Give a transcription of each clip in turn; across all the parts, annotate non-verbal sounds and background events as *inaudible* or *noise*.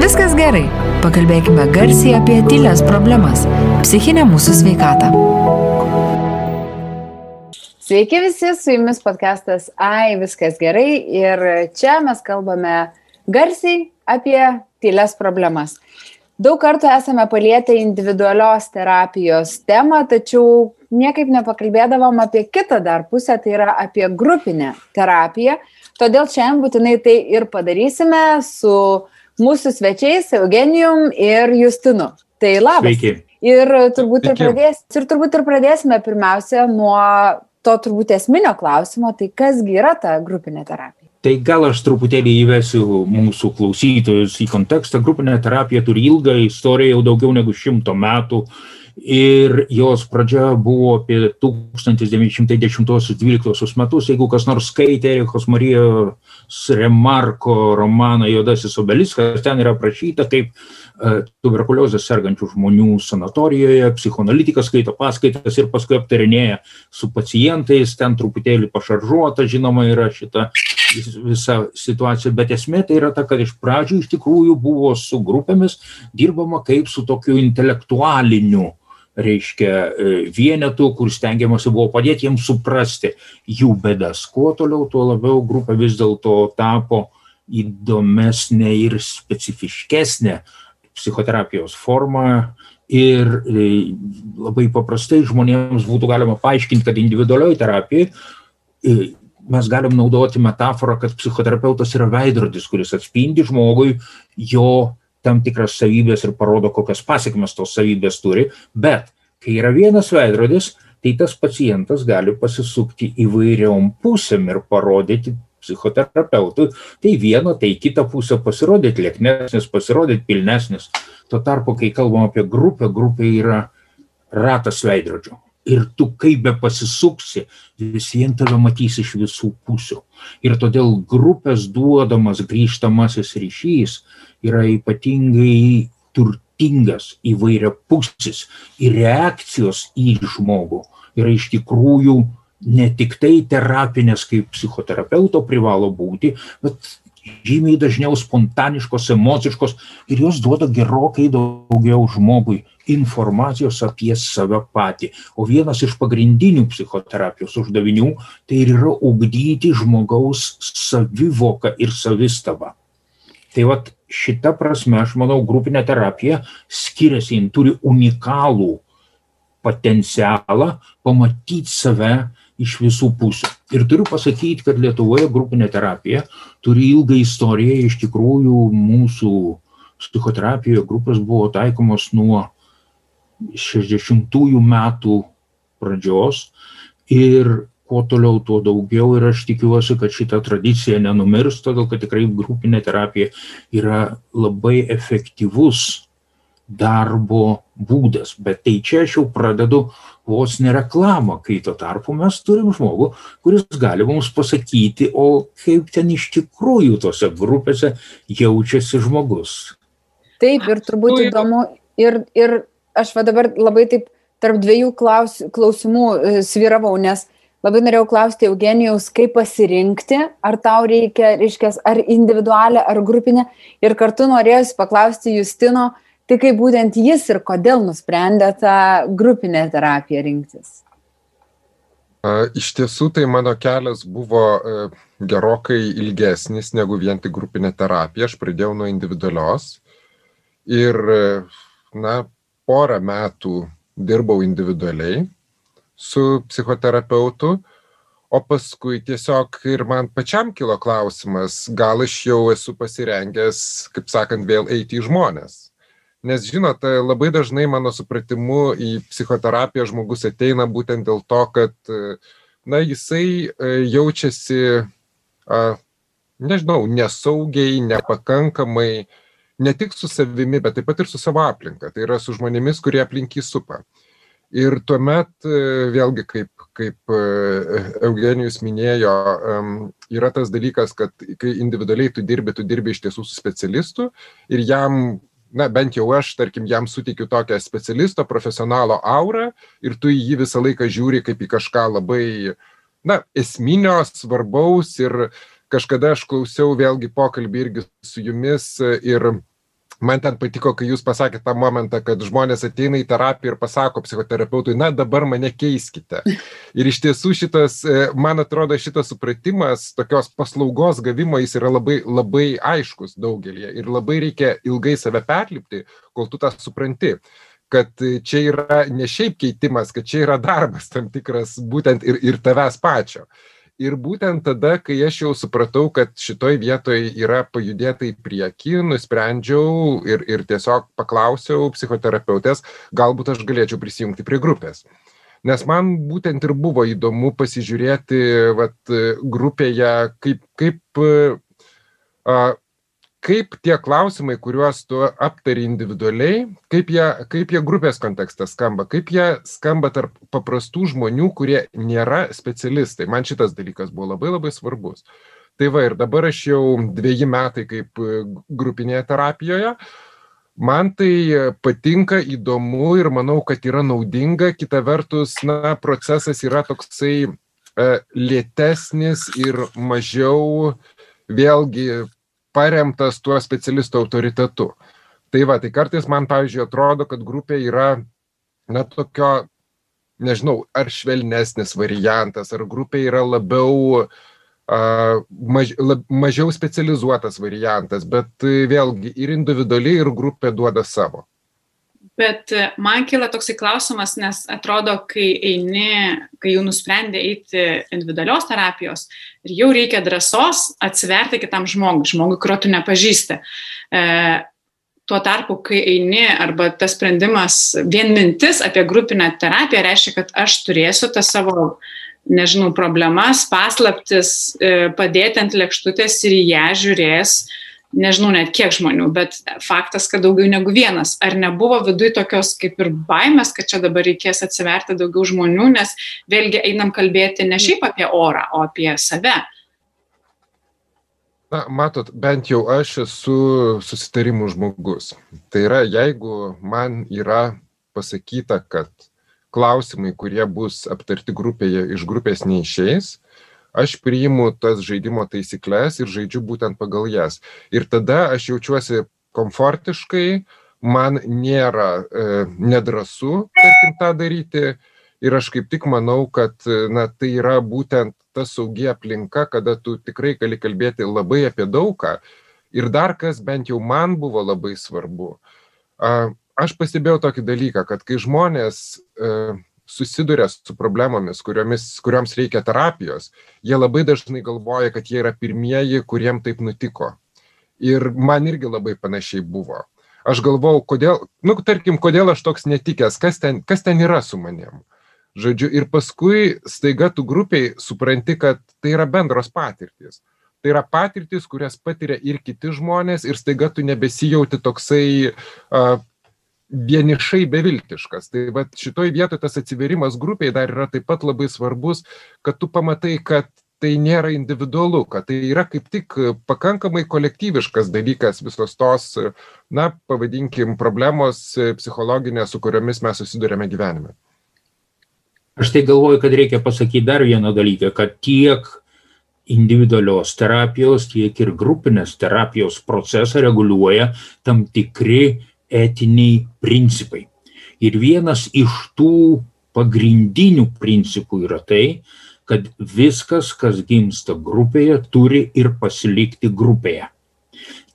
viskas gerai. Pakalbėkime garsiai apie tylės problemas - psichinę mūsų sveikatą. Sveiki visi, su jumis podcastas Ai, viskas gerai ir čia mes kalbame garsiai apie tylės problemas. Daug kartų esame palietę individualios terapijos temą, tačiau niekaip nepakalbėdavom apie kitą dar pusę, tai yra apie grupinę terapiją, Todėl šiandien būtinai tai ir padarysime su mūsų svečiais Eugenijum ir Justinu. Tai labas. Sveiki. Ir turbūt, ir, pradės, ir turbūt ir pradėsime pirmiausia nuo to turbūt esminio klausimo, tai kasgi yra ta grupinė terapija. Tai gal aš truputėlį įvesiu mūsų klausytojus į kontekstą. Grupinė terapija turi ilgą istoriją, jau daugiau negu šimto metų ir jos pradžia buvo apie 1910-12 metus. Jeigu kas nors skaitė Erichos Marijos Remarko romaną Jodasis obeliskas, ten yra aprašyta, kaip e, tuberkuliozės sergančių žmonių sanatorijoje, psichoanalitikas skaito paskaitas ir paskui aptarinėja su pacientais, ten truputėlį pašaržuota, žinoma, yra šita visa situacija, bet esmė tai yra ta, kad iš pradžių iš tikrųjų buvo su grupėmis dirbama kaip su tokiu intelektualiniu reiškia e, vienetų, kur stengiamasi buvo padėti jiems suprasti jų bėdas. Kuo toliau, tuo labiau grupė vis dėlto tapo įdomesnė ir specifiškesnė psichoterapijos forma. Ir e, labai paprastai žmonėms būtų galima paaiškinti, kad individualioji terapija e, mes galim naudoti metaforą, kad psichoterapeutas yra veidrodis, kuris atspindi žmogui jo tam tikras savybės ir parodo, kokias pasiekmes tos savybės turi, bet kai yra vienas veidrodis, tai tas pacientas gali pasisukti įvairiom pusėm ir parodyti psichoterapeutui, tai vieno, tai kitą pusę pasirodyti lieknesnis, pasirodyti pilnesnis. Tuo tarpu, kai kalbam apie grupę, grupė yra ratas veidrodžio. Ir tu kaip be pasisuksi, vis vien tave matys iš visų pusių. Ir todėl grupės duodamas grįžtamasis ryšys yra ypatingai turtingas įvairiapusis ir reakcijos į žmogų yra iš tikrųjų ne tik tai terapinės kaip psichoterapeuto privalo būti, bet žymiai dažniau spontaniškos, emociškos ir jos duoda gerokai daugiau žmogui informacijos apie save patį. O vienas iš pagrindinių psichoterapijos uždavinių tai ir yra ugdyti žmogaus savivoką ir savistabą. Tai vad šita prasme, aš manau, grupinė terapija skiriasi, jin turi unikalų potencialą pamatyti save iš visų pusių. Ir turiu pasakyti, kad Lietuvoje grupinė terapija turi ilgą istoriją, iš tikrųjų mūsų psichoterapijoje grupės buvo taikomos nuo 60-ųjų metų pradžios ir kuo toliau, tuo daugiau ir aš tikiuosi, kad šita tradicija nenumirs, todėl kad tikrai grupinė terapija yra labai efektyvus darbo būdas. Bet tai čia aš jau pradedu vos ne reklamą, kai tuo tarpu mes turim žmogų, kuris gali mums pasakyti, o kaip ten iš tikrųjų tose grupėse jaučiasi žmogus. Taip, ir turbūt įdomu, ir, ir aš va dabar labai taip tarp dviejų klaus, klausimų e, sviravau, nes labai norėjau klausti Eugenijaus, kaip pasirinkti, ar tau reikia, reiškia, ar individualią, ar grupinę. Ir kartu norėjau paklausti Justino, tai kaip būtent jis ir kodėl nusprendė tą grupinę terapiją rinktis. Iš tiesų, tai mano kelias buvo e, gerokai ilgesnis negu vien tik grupinė terapija. Aš pradėjau nuo individualios ir, e, na, porą metų dirbau individualiai su psichoterapeutu, o paskui tiesiog ir man pačiam kilo klausimas, gal aš jau esu pasirengęs, kaip sakant, vėl eiti į žmonės. Nes žinot, labai dažnai mano supratimu į psichoterapiją žmogus ateina būtent dėl to, kad, na, jisai e, jaučiasi, nežinau, nesaugiai, nepakankamai, ne tik su savimi, bet taip pat ir su savo aplinka. Tai yra su žmonėmis, kurie aplink jį supa. Ir tuomet, e, vėlgi, kaip, kaip e, Eugenijus minėjo, yra tas dalykas, kad kai individualiai tu dirbi, tu dirbi iš tiesų su specialistu ir jam, na bent jau aš, tarkim, jam suteikiu tokią specialisto, profesionalo aurą ir tu į jį visą laiką žiūri kaip į kažką labai, na, esminio, svarbaus ir kažkada aš klausiau vėlgi pokalbį irgi su jumis ir man ten patiko, kai jūs pasakėte tą momentą, kad žmonės ateina į terapiją ir pasako psichoterapeutui, na dabar mane keiskite. Ir iš tiesų šitas, e, man atrodo, šitas supratimas tokios paslaugos gavimo jis yra labai, labai aiškus daugelį ir labai reikia ilgai save perlipti, kol tu tą supranti kad čia yra ne šiaip keitimas, kad čia yra darbas tam tikras būtent ir, ir tavęs pačio. Ir būtent tada, kai aš jau supratau, kad šitoj vietoj yra pajudėta į priekį, nusprendžiau ir, ir tiesiog paklausiau psichoterapeutės, galbūt aš galėčiau prisijungti prie grupės. Nes man būtent ir buvo įdomu pasižiūrėti vat, grupėje, kaip, kaip kaip tie klausimai, kuriuos tu aptari individualiai, kaip jie, kaip jie grupės kontekste skamba, kaip jie skamba tarp paprastų žmonių, kurie nėra specialistai. Man šitas dalykas buvo labai labai svarbus. Tai va ir dabar aš jau dviejį metai kaip grupinėje terapijoje. Man tai patinka, įdomu ir manau, kad yra naudinga. Kita vertus, na, procesas yra toksai e, lėtesnis ir mažiau vėlgi paremtas tuo specialisto autoritetu. Tai va, tai kartais man, pavyzdžiui, atrodo, kad grupė yra, na, tokio, nežinau, ar švelnesnis variantas, ar grupė yra labiau, uh, maž, lab, mažiau specializuotas variantas, bet vėlgi ir individualiai, ir grupė duoda savo. Bet e, man kila toksai klausimas, nes atrodo, kai eini, kai jau nusprendė eiti individualios terapijos ir jau reikia drąsos atsiverti kitam žmogui, žmogui, kurio tu nepažįsti. E, tuo tarpu, kai eini arba tas sprendimas, vien mintis apie grupinę terapiją reiškia, kad aš turėsiu tą savo nežinau, problemas, paslaptis, e, padėti ant lėkštutės ir ją žiūrės nežinau net kiek žmonių, bet faktas, kad daugiau negu vienas. Ar nebuvo viduje tokios kaip ir baimės, kad čia dabar reikės atsiverti daugiau žmonių, nes vėlgi einam kalbėti ne šiaip apie orą, o apie save. Na, matot, bent jau aš esu susitarimų žmogus. Tai yra, jeigu man yra pasakyta, kad klausimai, kurie bus aptarti grupėje, iš grupės neišeis, aš priimu tas žaidimo taisykles ir žaidžiu būtent pagal jas. Ir tada aš jaučiuosi komfortiškai, man nėra e, nedrasu, tarkim, tą daryti. Ir aš kaip tik manau, kad na, tai yra būtent ta saugi aplinka, kada tu tikrai gali kalbėti labai apie daugą. Ir dar kas bent jau man buvo labai svarbu. Aš pastebėjau tokį dalyką, kad kai žmonės e, susiduria su problemomis, kuriomis, kurioms reikia terapijos, jie labai dažnai galvoja, kad jie yra pirmieji, kuriem taip nutiko. Ir man irgi labai panašiai buvo. Aš galvau, kodėl, nu, tarkim, kodėl aš toks netikęs, kas ten, kas ten yra su manim. Žodžiu, ir paskui staiga tu grupiai supranti, kad tai yra bendros patirtis. Tai yra patirtis, kurias patiria ir kiti žmonės ir staiga tu nebesijauti toksai uh, vienišai beviltiškas. Tai va šitoj vietoje tas atsiverimas grupiai dar yra taip pat labai svarbus, kad tu pamatai, kad tai nėra individualu, kad tai yra kaip tik pakankamai kolektyviškas dalykas visos tos, na, pavadinkim, problemos psichologinės, su kuriomis mes susidurėme gyvenime. Aš tai galvoju, kad reikia pasakyti dar vieną dalyką, kad tiek individualios terapijos, tiek ir grupinės terapijos procesą reguliuoja tam tikri etiniai principai. Ir vienas iš tų pagrindinių principų yra tai, kad viskas, kas gimsta grupėje, turi ir pasilikti grupėje.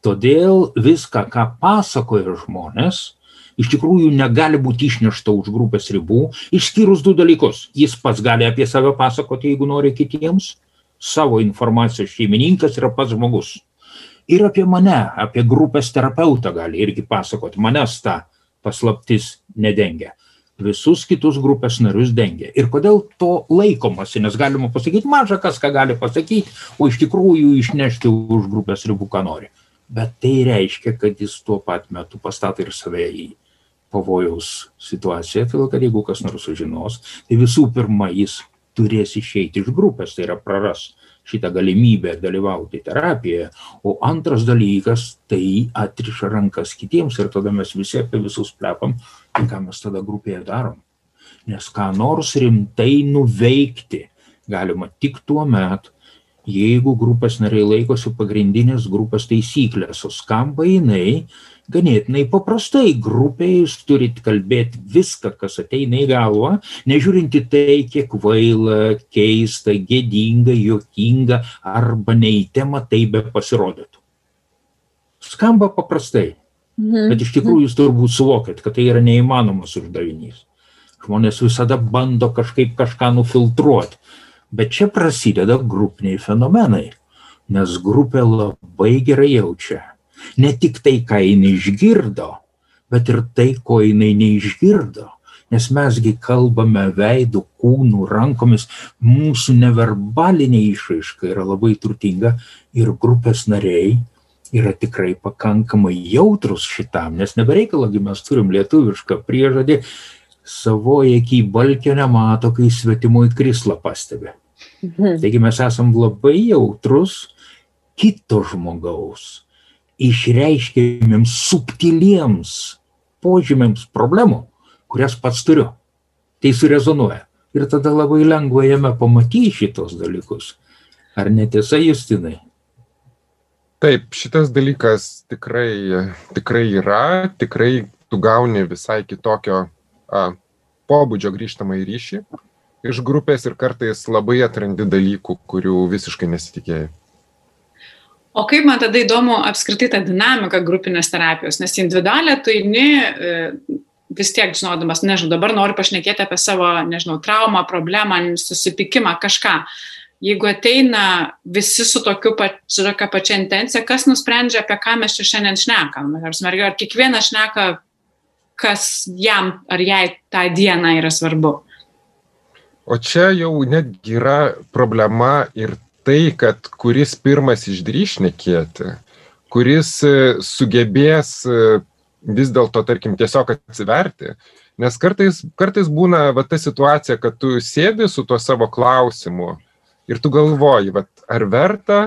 Todėl viską, ką pasakoja žmonės, iš tikrųjų negali būti išnešta už grupės ribų, išskyrus du dalykus. Jis pats gali apie save pasakoti, jeigu nori kitiems, savo informacijos šeimininkas yra pats žmogus ir apie mane, apie grupės terapeutą gali irgi pasakoti, manęs ta paslaptis nedengia. Visus kitus grupės narius dengia. Ir kodėl to laikomasi, nes galima pasakyti, maža kas ką gali pasakyti, o iš tikrųjų išnešti už grupės ribų, ką nori. Bet tai reiškia, kad jis tuo pat metu pastato ir save į pavojaus situaciją, todėl kad jeigu kas nors sužinos, tai visų pirma jis turės išeiti iš grupės, tai yra praras šitą galimybę dalyvauti terapijoje, o antras dalykas, tai atriša rankas kitiems ir tada mes visi apie visus plepam, tai ką mes tada grupėje darom. Nes ką nors rimtai nuveikti galima tik tuo met, jeigu grupės nariai laikosi pagrindinės grupės taisyklės, o skamba jinai ganėtinai paprastai. Grupėje jūs turit kalbėti viską, kas ateina į galvą, nežiūrinti tai, kiek vaila, keista, gėdinga, jokinga arba neįtema tai be pasirodytų. Skamba paprastai, Mhm. bet iš tikrųjų jūs turbūt suvokėt, kad tai yra neįmanomas uždavinys. Žmonės visada bando kažkaip kažką nufiltruoti. Bet čia prasideda grupiniai fenomenai, nes grupė labai gerai jaučia. Ne tik tai, ką jinai išgirdo, bet ir tai, ko jinai neišgirdo. Nes mesgi kalbame veidų, kūnų, rankomis, mūsų neverbalinė išraiška yra labai turtinga ir grupės nariai yra tikrai pakankamai jautrus šitam, nes nebereikalagi mes turim lietuvišką priežodį, savoje iki balkio nemato, kai svetimoji krislą pastebi. Mhm. Taigi mes esam labai jautrus kito žmogaus išreiškiamiems subtiliems požymiams problemų, kurias pats turiu. Tai surezonuoja. Ir tada labai lengva jame pamatyti šitos dalykus. Ar netiesa, Justinai? Taip, šitas dalykas tikrai, tikrai yra, tikrai tu gauni visai kitokio a, pobūdžio grįžtamą į ryšį iš grupės ir kartais labai atrandi dalykų, kurių visiškai nesitikėjai. O kaip man tada įdomu apskritai ta dinamika grupinės terapijos, nes individualią tu eini e, vis tiek žinodamas, nežinau, dabar noriu pašnekėti apie savo, nežinau, traumą, problemą, susipykimą, kažką. Jeigu ateina visi su, tokiu, pa- su tokia pačia intencija, kas nusprendžia, apie ką mes čia šiandien šnekam? Ar, smarkiai, ar kiekvienas šneka, kas jam ar jai tą dieną yra svarbu? O čia jau netgi yra problema ir tai, kad kuris pirmas išdryš nekėti, kuris e, sugebės e, vis dėlto, tarkim, tiesiog atsiverti. Nes kartais, kartais būna va, ta situacija, kad tu sėdi su tuo savo klausimu ir tu galvoji, va, ar verta,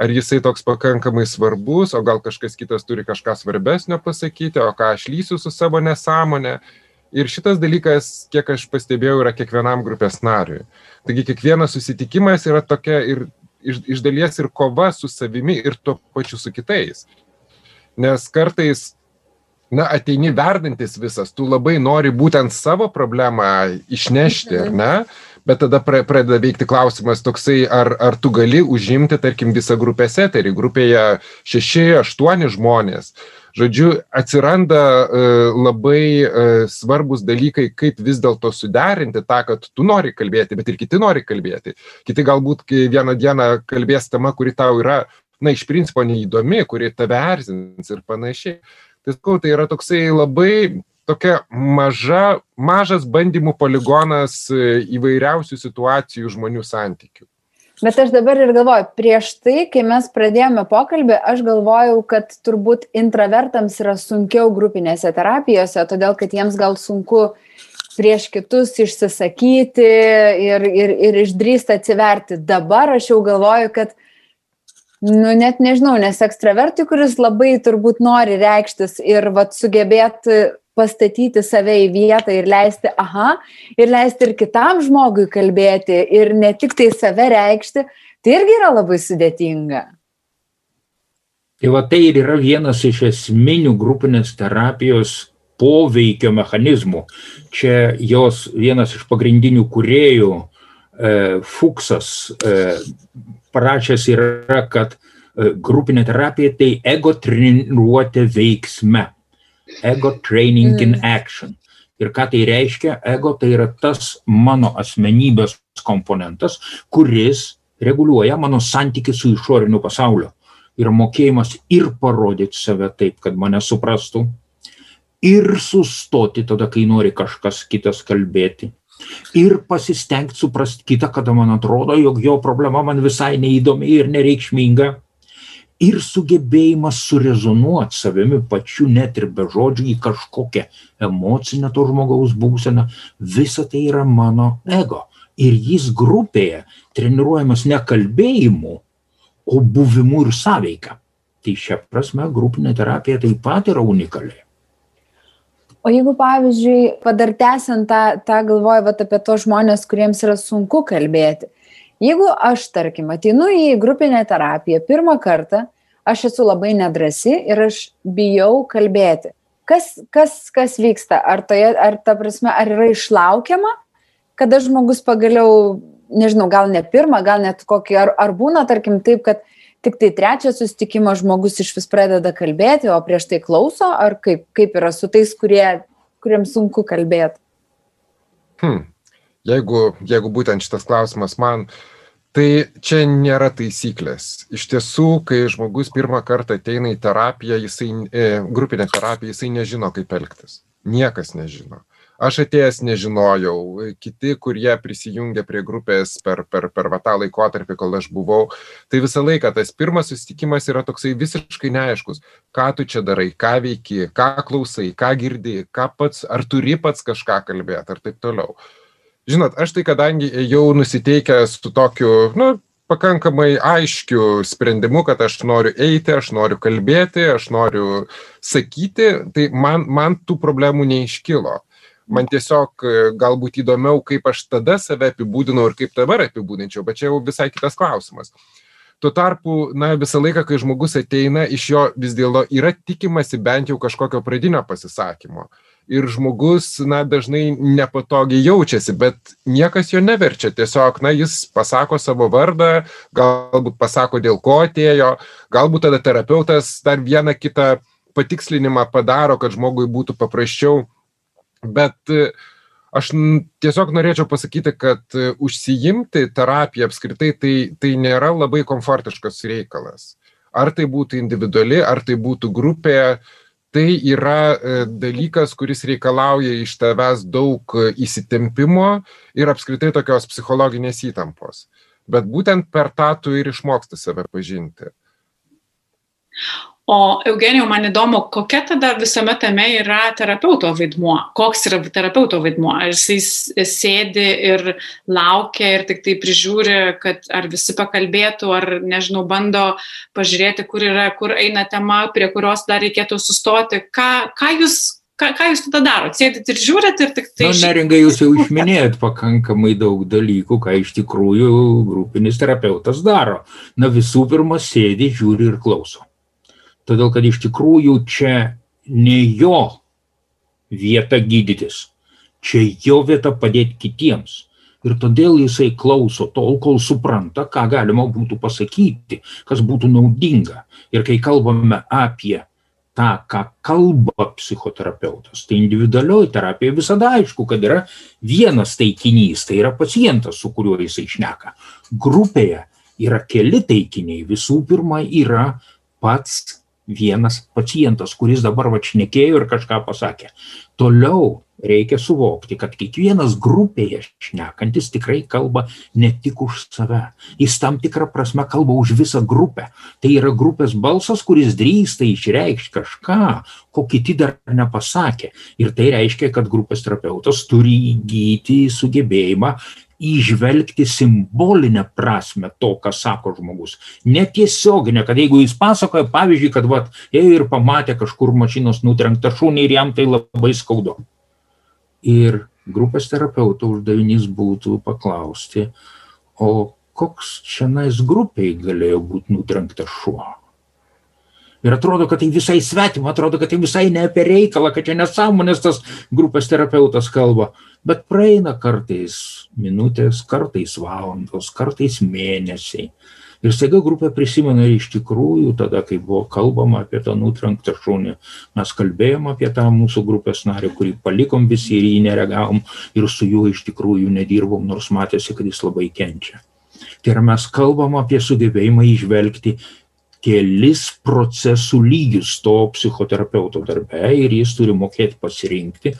ar jisai toks pakankamai svarbus, o gal kažkas kitas turi kažką svarbesnio pasakyti, o ką aš lysiu su savo nesąmonė. Ir šitas dalykas, kiek aš pastebėjau, yra kiekvienam grupės nariui. Taigi kiekvienas susitikimas yra tokia ir iš, iš dalies ir kova su savimi ir tuo pačiu su kitais. Nes kartais, na, ateini verdantis visas, tu labai nori būtent savo problemą išnešti, ar ne? Bet tada pra- pradeda veikti klausimas toksai, ar, ar tu gali užimti, tarkim, visą grupės eterį, grupėje šeši, aštuoni žmonės. Žodžiu, atsiranda e, labai e, svarbus dalykai, kaip vis dėlto suderinti tą, kad tu nori kalbėti, bet ir kiti nori kalbėti. Kiti galbūt vieną dieną kalbės tema, kuri tau yra, na, iš principo neįdomi, kuri tave erzins ir panašiai. Tai sakau, tai yra toksai labai tokia maža, mažas bandymų poligonas e, įvairiausių situacijų žmonių santykių. Bet aš dabar ir galvoju, prieš tai, kai mes pradėjome pokalbį, aš galvojau, kad turbūt intravertams yra sunkiau grupinėse terapijose, todėl kad jiems gal sunku prieš kitus išsisakyti ir, ir, ir išdrįsti atsiverti. Dabar aš jau galvoju, kad, nu net nežinau, nes ekstravertui, kuris labai turbūt nori reikštis ir vat, sugebėti pastatyti save į vietą ir leisti, aha, ir leisti ir kitam žmogui kalbėti ir ne tik tai save reikšti, tai irgi yra labai sudėtinga. Tai va tai ir yra vienas iš esminių grupinės terapijos poveikio mechanizmų. Čia jos vienas iš pagrindinių kuriejų, e, Fuksas, e, parašęs yra, kad e, grupinė terapija tai ego treniruotė veiksme. Ego training in action. Ir ką tai reiškia? Ego tai yra tas mano asmenybės komponentas, kuris reguliuoja mano santykių su išoriniu pasauliu. Yra mokėjimas ir parodyti save taip, kad mane suprastų, ir sustoti tada, kai nori kažkas kitas kalbėti. Ir pasistengti suprasti kitą, kada man atrodo, jog jo problema man visai neįdomi ir nereikšminga. Ir sugebėjimas surezonuoti savimi pačiu net ir be žodžių į kažkokią emocinę to žmogaus būseną. Visa tai yra mano ego. Ir jis grupėje treniruojamas ne kalbėjimu, o buvimu ir sąveika. Tai šia prasme grupinė terapija taip pat yra unikali. O jeigu, pavyzdžiui, padar tęsiant tą, tą galvoju vat, apie tos žmonės, kuriems yra sunku kalbėti, Jeigu aš, tarkim, ateinu į grupinę terapiją pirmą kartą, aš esu labai nedrasi ir aš bijau kalbėti. Kas, kas, kas vyksta? Ar, toje, ar ta prasme, ar yra išlaukiama, kada žmogus pagaliau, nežinau, gal ne pirmą, gal net kokį, ar, ar būna, tarkim, taip, kad tik tai trečią susitikimą žmogus iš vis pradeda kalbėti, o prieš tai klauso, ar kaip, kaip yra su tais, kurie, kuriems sunku kalbėti? Hmm. Jeigu, jeigu būtent šitas klausimas man, tai čia nėra taisyklės. Iš tiesų, kai žmogus pirmą kartą ateina į terapiją, jisai, e, grupinę terapiją, jisai nežino, kaip elgtis. Niekas nežino aš atėjęs nežinojau kiti kurie prisijungė prie grupės per per per tą laikotarpį kol aš buvau tai visą laiką tas pirmas susitikimas yra toksai visiškai neaiškus ką tu čia darai ką veiki ką klausai ką girdi ką pats ar turi pats kažką kalbėt ar taip toliau žinot aš tai kadangi ėjau nusiteikęs su tokiu nu pakankamai aiškiu sprendimu kad aš noriu eiti aš noriu kalbėti aš noriu sakyti tai man man tų problemų neiškilo man tiesiog e, galbūt įdomiau, kaip aš tada save apibūdinau ir kaip dabar apibūdinčiau, bet čia jau visai kitas klausimas. Tuo tarpu, na, visą laiką, kai žmogus ateina, iš jo vis dėlto yra tikimasi bent jau kažkokio pradinio pasisakymo. Ir žmogus, na, dažnai nepatogiai jaučiasi, bet niekas jo neverčia. Tiesiog, na, jis pasako savo vardą, galbūt pasako, dėl ko atėjo, galbūt tada terapeutas dar vieną kitą patikslinimą padaro, kad žmogui būtų paprasčiau Bet e, aš tiesiog norėčiau pasakyti, kad e, užsijimti terapiją apskritai tai, tai nėra labai komfortiškas reikalas. Ar tai būtų individuali, ar tai būtų grupė, tai yra e, dalykas, kuris reikalauja iš tavęs daug įsitempimo ir apskritai tokios psichologinės įtampos. Bet būtent per tą tu ir išmoksti save pažinti. O Eugenijau, man įdomu, kokia tada visame tame yra terapeuto vaidmuo? Koks yra terapeuto vaidmuo? Ar jisai sėdi ir laukia ir tik tai prižiūri, kad ar visi pakalbėtų, ar, nežinau, bando pažiūrėti, kur yra, kur eina tema, prie kurios dar reikėtų sustoti. Ką, ką jūs ką, ką jūs tada darot? Sėdit ir žiūrit ir tik tai... Na, neringai jūs jau išminėjot pakankamai daug dalykų, ką iš tikrųjų grupinis terapeutas daro. Na, visų pirma, sėdi, žiūri ir klauso todėl kad iš tikrųjų čia ne jo vieta gydytis, čia jo vieta padėti kitiems. Ir todėl jisai klauso tol, kol supranta, ką galima būtų pasakyti, kas būtų naudinga. Ir kai kalbame apie tą, ką kalba psichoterapeutas, tai individualioji terapija visada aišku, kad yra vienas taikinys, tai yra pacientas, su kuriuo jisai šneka. Grupėje yra keli taikiniai. Visų pirma, yra pats vienas pacientas, kuris dabar vačnekėjo ir kažką pasakė. Toliau reikia suvokti, kad kiekvienas grupėje šnekantis tikrai kalba ne tik už save. Jis tam tikrą prasme kalba už visą grupę. Tai yra grupės balsas, kuris drįsta išreikšti kažką, ko kiti dar nepasakė. Ir tai reiškia, kad grupės terapeutas turi įgyti sugebėjimą įžvelgti simbolinę prasme to, ką sako žmogus. Netiesioginę, kad jeigu jis pasakoja, pavyzdžiui, kad vat, ėjo ir pamatė kažkur mašinos nutrenktą šunį ir jam tai labai skaudu. Ir grupės terapeuto uždavinys būtų paklausti, o koks čia nais grupiai galėjo būti nutrenktas šuo? Ir atrodo, kad tai visai svetima, atrodo, kad tai visai ne apie reikalą, kad čia nesąmonės tas grupės terapeutas kalba. Bet praeina kartais minutės, kartais valandos, kartais mėnesiai. Ir staiga grupė prisimena iš tikrųjų tada, kai buvo kalbama apie tą nutrenktą šunį, mes kalbėjom apie tą mūsų grupės narį, kurį palikom visi ir jį nereagavom ir su juo iš tikrųjų nedirbom, nors matėsi, kad jis labai kenčia. Tai yra mes kalbam apie sugebėjimą išvelgti kelis procesų lygius to psichoterapeuto darbe ir jis turi mokėti pasirinkti,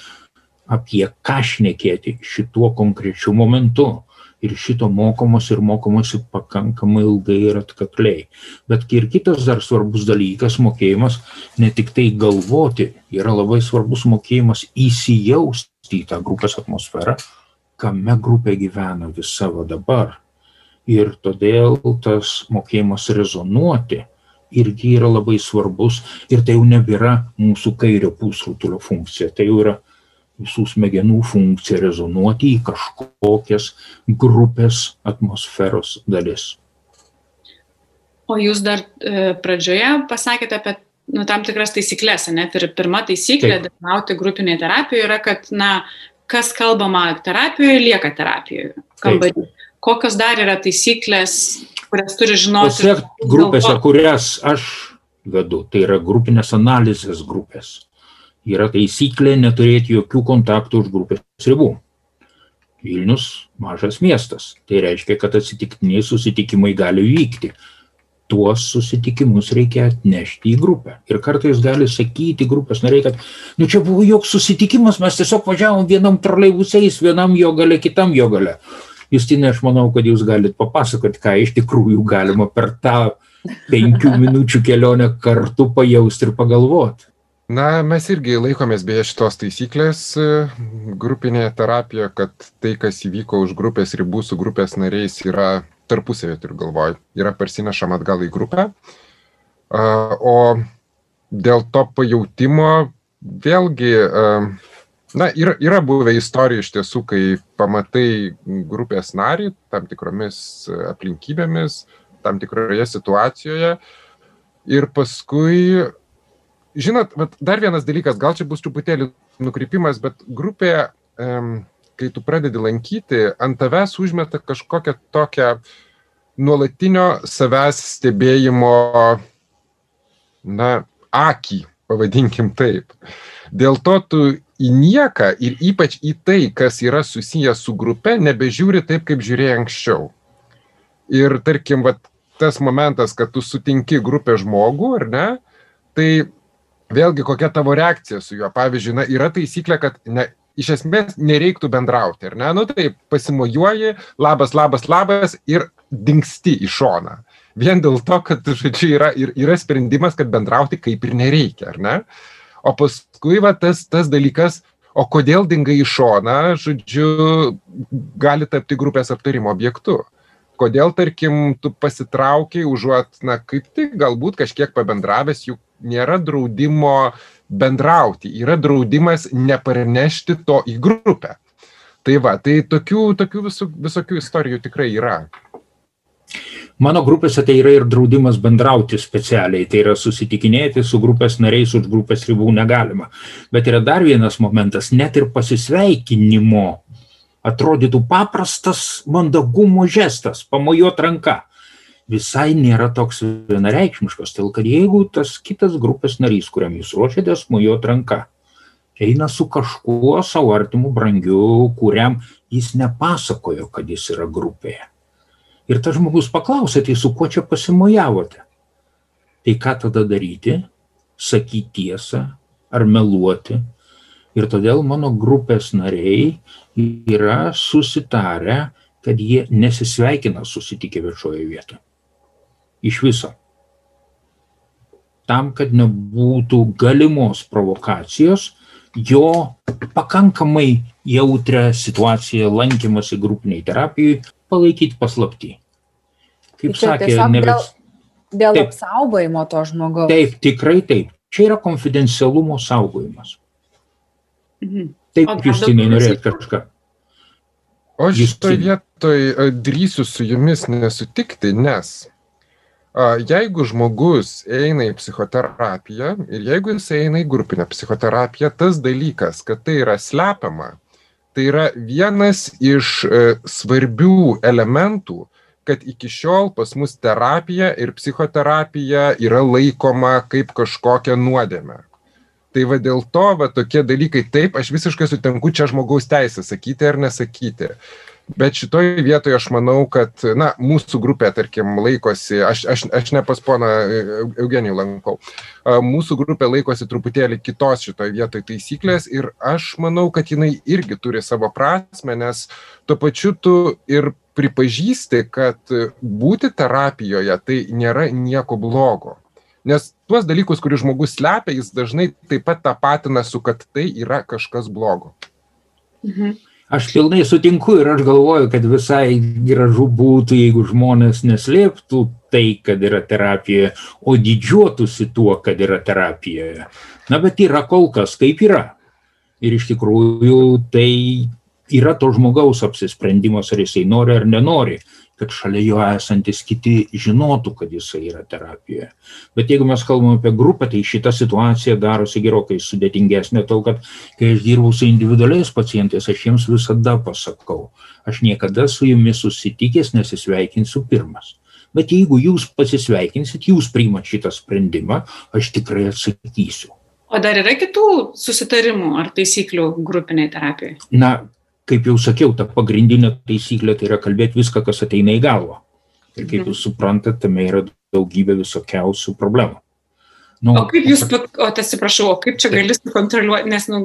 apie ką šnekėti šituo konkrečiu momentu. Ir šito mokomos ir mokomasi pakankamai ilgai ir atkakliai. Bet ir kitas dar svarbus dalykas - mokėjimas ne tik tai galvoti, yra labai svarbus mokėjimas įsijausti į tą grupės atmosferą, kame grupė gyvena vis savo dabar ir todėl tas mokėjimas rezonuoti irgi yra labai svarbus ir tai jau nebėra mūsų kairio pusrutulio funkcija, tai jau yra visų smegenų funkciją rezonuoti į kažkokias grupės atmosferos dalis. O jūs dar e, pradžioje pasakėte apie nu, tam tikras taisyklės, net ir pirma taisyklė dalyvauti grupinėje terapijoje yra, kad, na, kas kalbama terapijoje, lieka terapijoje. Kambarį. Kokios dar yra taisyklės, kurias turi žinoti? Tose grupėse, kurias aš vedu, tai yra grupinės analizės grupės. Yra taisyklė neturėti jokių kontaktų už grupės ribų. Vilnius mažas miestas. Tai reiškia, kad atsitiktiniai susitikimai gali vykti tuos susitikimus reikia atnešti į grupę. Ir kartais gali sakyti grupės nariai, kad, nu čia buvo joks susitikimas, mes tiesiog važiavom vienam troleibusais, vienam jo gale, kitam jo gale. Justinė, aš manau, kad jūs galite papasakoti, ką iš tikrųjų galima per tą penkių *laughs* minučių kelionę kartu pajausti ir pagalvoti. Na, mes irgi laikomės beje šitos taisyklės e, grupinėje terapijoje, kad tai, kas įvyko už grupės ribų su grupės nariais, yra tarpusavė turiu galvoj, yra parsinešama atgal į grupę. O dėl to pajūtimo vėlgi, na, yra, yra buvę istorijų iš tiesų, kai pamatai grupės narį tam tikromis aplinkybėmis, tam tikroje situacijoje ir paskui, žinot, dar vienas dalykas, gal čia bus truputėlį nukrypimas, bet grupė kai tu pradedi lankyti, ant tavęs užmeta kažkokią tokią nuolatinio savęs stebėjimo, na, akį, pavadinkim taip. Dėl to tu į nieką ir ypač į tai, kas yra susijęs su grupe, nebežiūri taip, kaip žiūrėjai anksčiau. Ir tarkim, vat, tas momentas, kad tu sutinki grupę žmogų, ar ne, tai vėlgi kokia tavo reakcija su juo. Pavyzdžiui, na, yra taisyklė, kad ne, iš esmės nereiktų bendrauti, ar ne? Nu tai pasimojuoji, labas, labas, labas ir dinksti į šoną. Vien dėl to, kad, žodžiu, yra, yra sprendimas, kad bendrauti kaip ir nereikia, ar ne? O paskui va, tas, tas dalykas, o kodėl dingai į šoną, žodžiu, gali tapti grupės aptarimo objektu. Kodėl, tarkim, tu pasitraukiai, užuot, na, kaip tik galbūt kažkiek pabendravęs, juk nėra draudimo bendrauti, yra draudimas neparnešti to į grupę. Tai va, tai tokių, tokių visų, visokių istorijų tikrai yra. Mano grupėse tai yra ir draudimas bendrauti specialiai, tai yra susitikinėti su grupės nariais už grupės ribų negalima. Bet yra dar vienas momentas, net ir pasisveikinimo atrodytų paprastas mandagumo žestas, pamojuot ranką visai nėra toks vienareikšmiškas, todėl kad jeigu tas kitas grupės narys, kuriam jūs ruošiatės mojuot ranka, eina su kažkuo savo artimu brangiu, kuriam jis nepasakojo, kad jis yra grupėje. Ir tas žmogus paklausė, tai su kuo čia pasimojavote? Tai ką tada daryti? Sakyti tiesą ar meluoti? Ir todėl mano grupės nariai yra susitarę, kad jie nesisveikina susitikę viešoje vietoje iš viso. Tam, kad nebūtų galimos provokacijos, jo pakankamai jautrę situaciją lankymasi grupiniai terapijai palaikyti paslapti. Kaip tai sakė, ne vis. Dėl, dėl taip, apsaugojimo to žmogaus. Taip, tikrai taip. Čia yra konfidencialumo saugojimas. Mhm. Taip, Justinai, norėjot kažką. O šitoje vietoje drįsiu su jumis nesutikti, nes Jeigu žmogus eina į psichoterapiją ir jeigu jis eina į grupinę psichoterapiją, tas dalykas, kad tai yra slepiama, tai yra vienas iš e, svarbių elementų, kad iki šiol pas mus terapija ir psichoterapija yra laikoma kaip kažkokia nuodėme. Tai va dėl to, va tokie dalykai, taip, aš visiškai sutinku, čia žmogaus teisė sakyti ar nesakyti. Bet šitoje vietoje aš manau, kad na, mūsų grupė, tarkim, laikosi, aš, aš, aš ne pas poną Eugenijų lankau, mūsų grupė laikosi truputėlį kitos šitoje vietoje taisyklės ir aš manau, kad jinai irgi turi savo prasme, nes tuo pačiu tu ir pripažįsti, kad būti terapijoje tai nėra nieko blogo. Nes tuos dalykus, kuriuos žmogus slepia, jis dažnai taip pat tapatina su, kad tai yra kažkas blogo. Mhm. Aš pilnai sutinku ir aš galvoju, kad visai gražu būtų, jeigu žmonės neslėptų tai, kad yra terapija, o didžiuotųsi tuo, kad yra terapijoje. Na, bet yra kol kas kaip yra. Ir iš tikrųjų tai yra to žmogaus apsisprendimas, ar jisai nori ar nenori, kad šalia jo esantis kiti žinotų, kad jisai yra terapijoje. Bet jeigu mes kalbame apie grupę, tai šita situacija darosi gerokai sudėtingesnė, tol kad kai aš dirbu su individualiais pacientais, aš jiems visada pasakau, aš niekada su jumis susitikęs nesisveikinsiu pirmas. Bet jeigu jūs pasisveikinsit, jūs priimat šitą sprendimą, aš tikrai atsakysiu. O dar yra kitų susitarimų ar taisyklių grupiniai terapijai? Na, kaip jau sakiau, ta pagrindinė taisyklė tai yra kalbėti viską, kas ateina į galvą. Ir kaip jūs suprantate, tame yra daugybė visokiausių problemų. Nu, o kaip jūs, o atsiprašau, o kaip čia gali sukontroliuoti, nes, nu...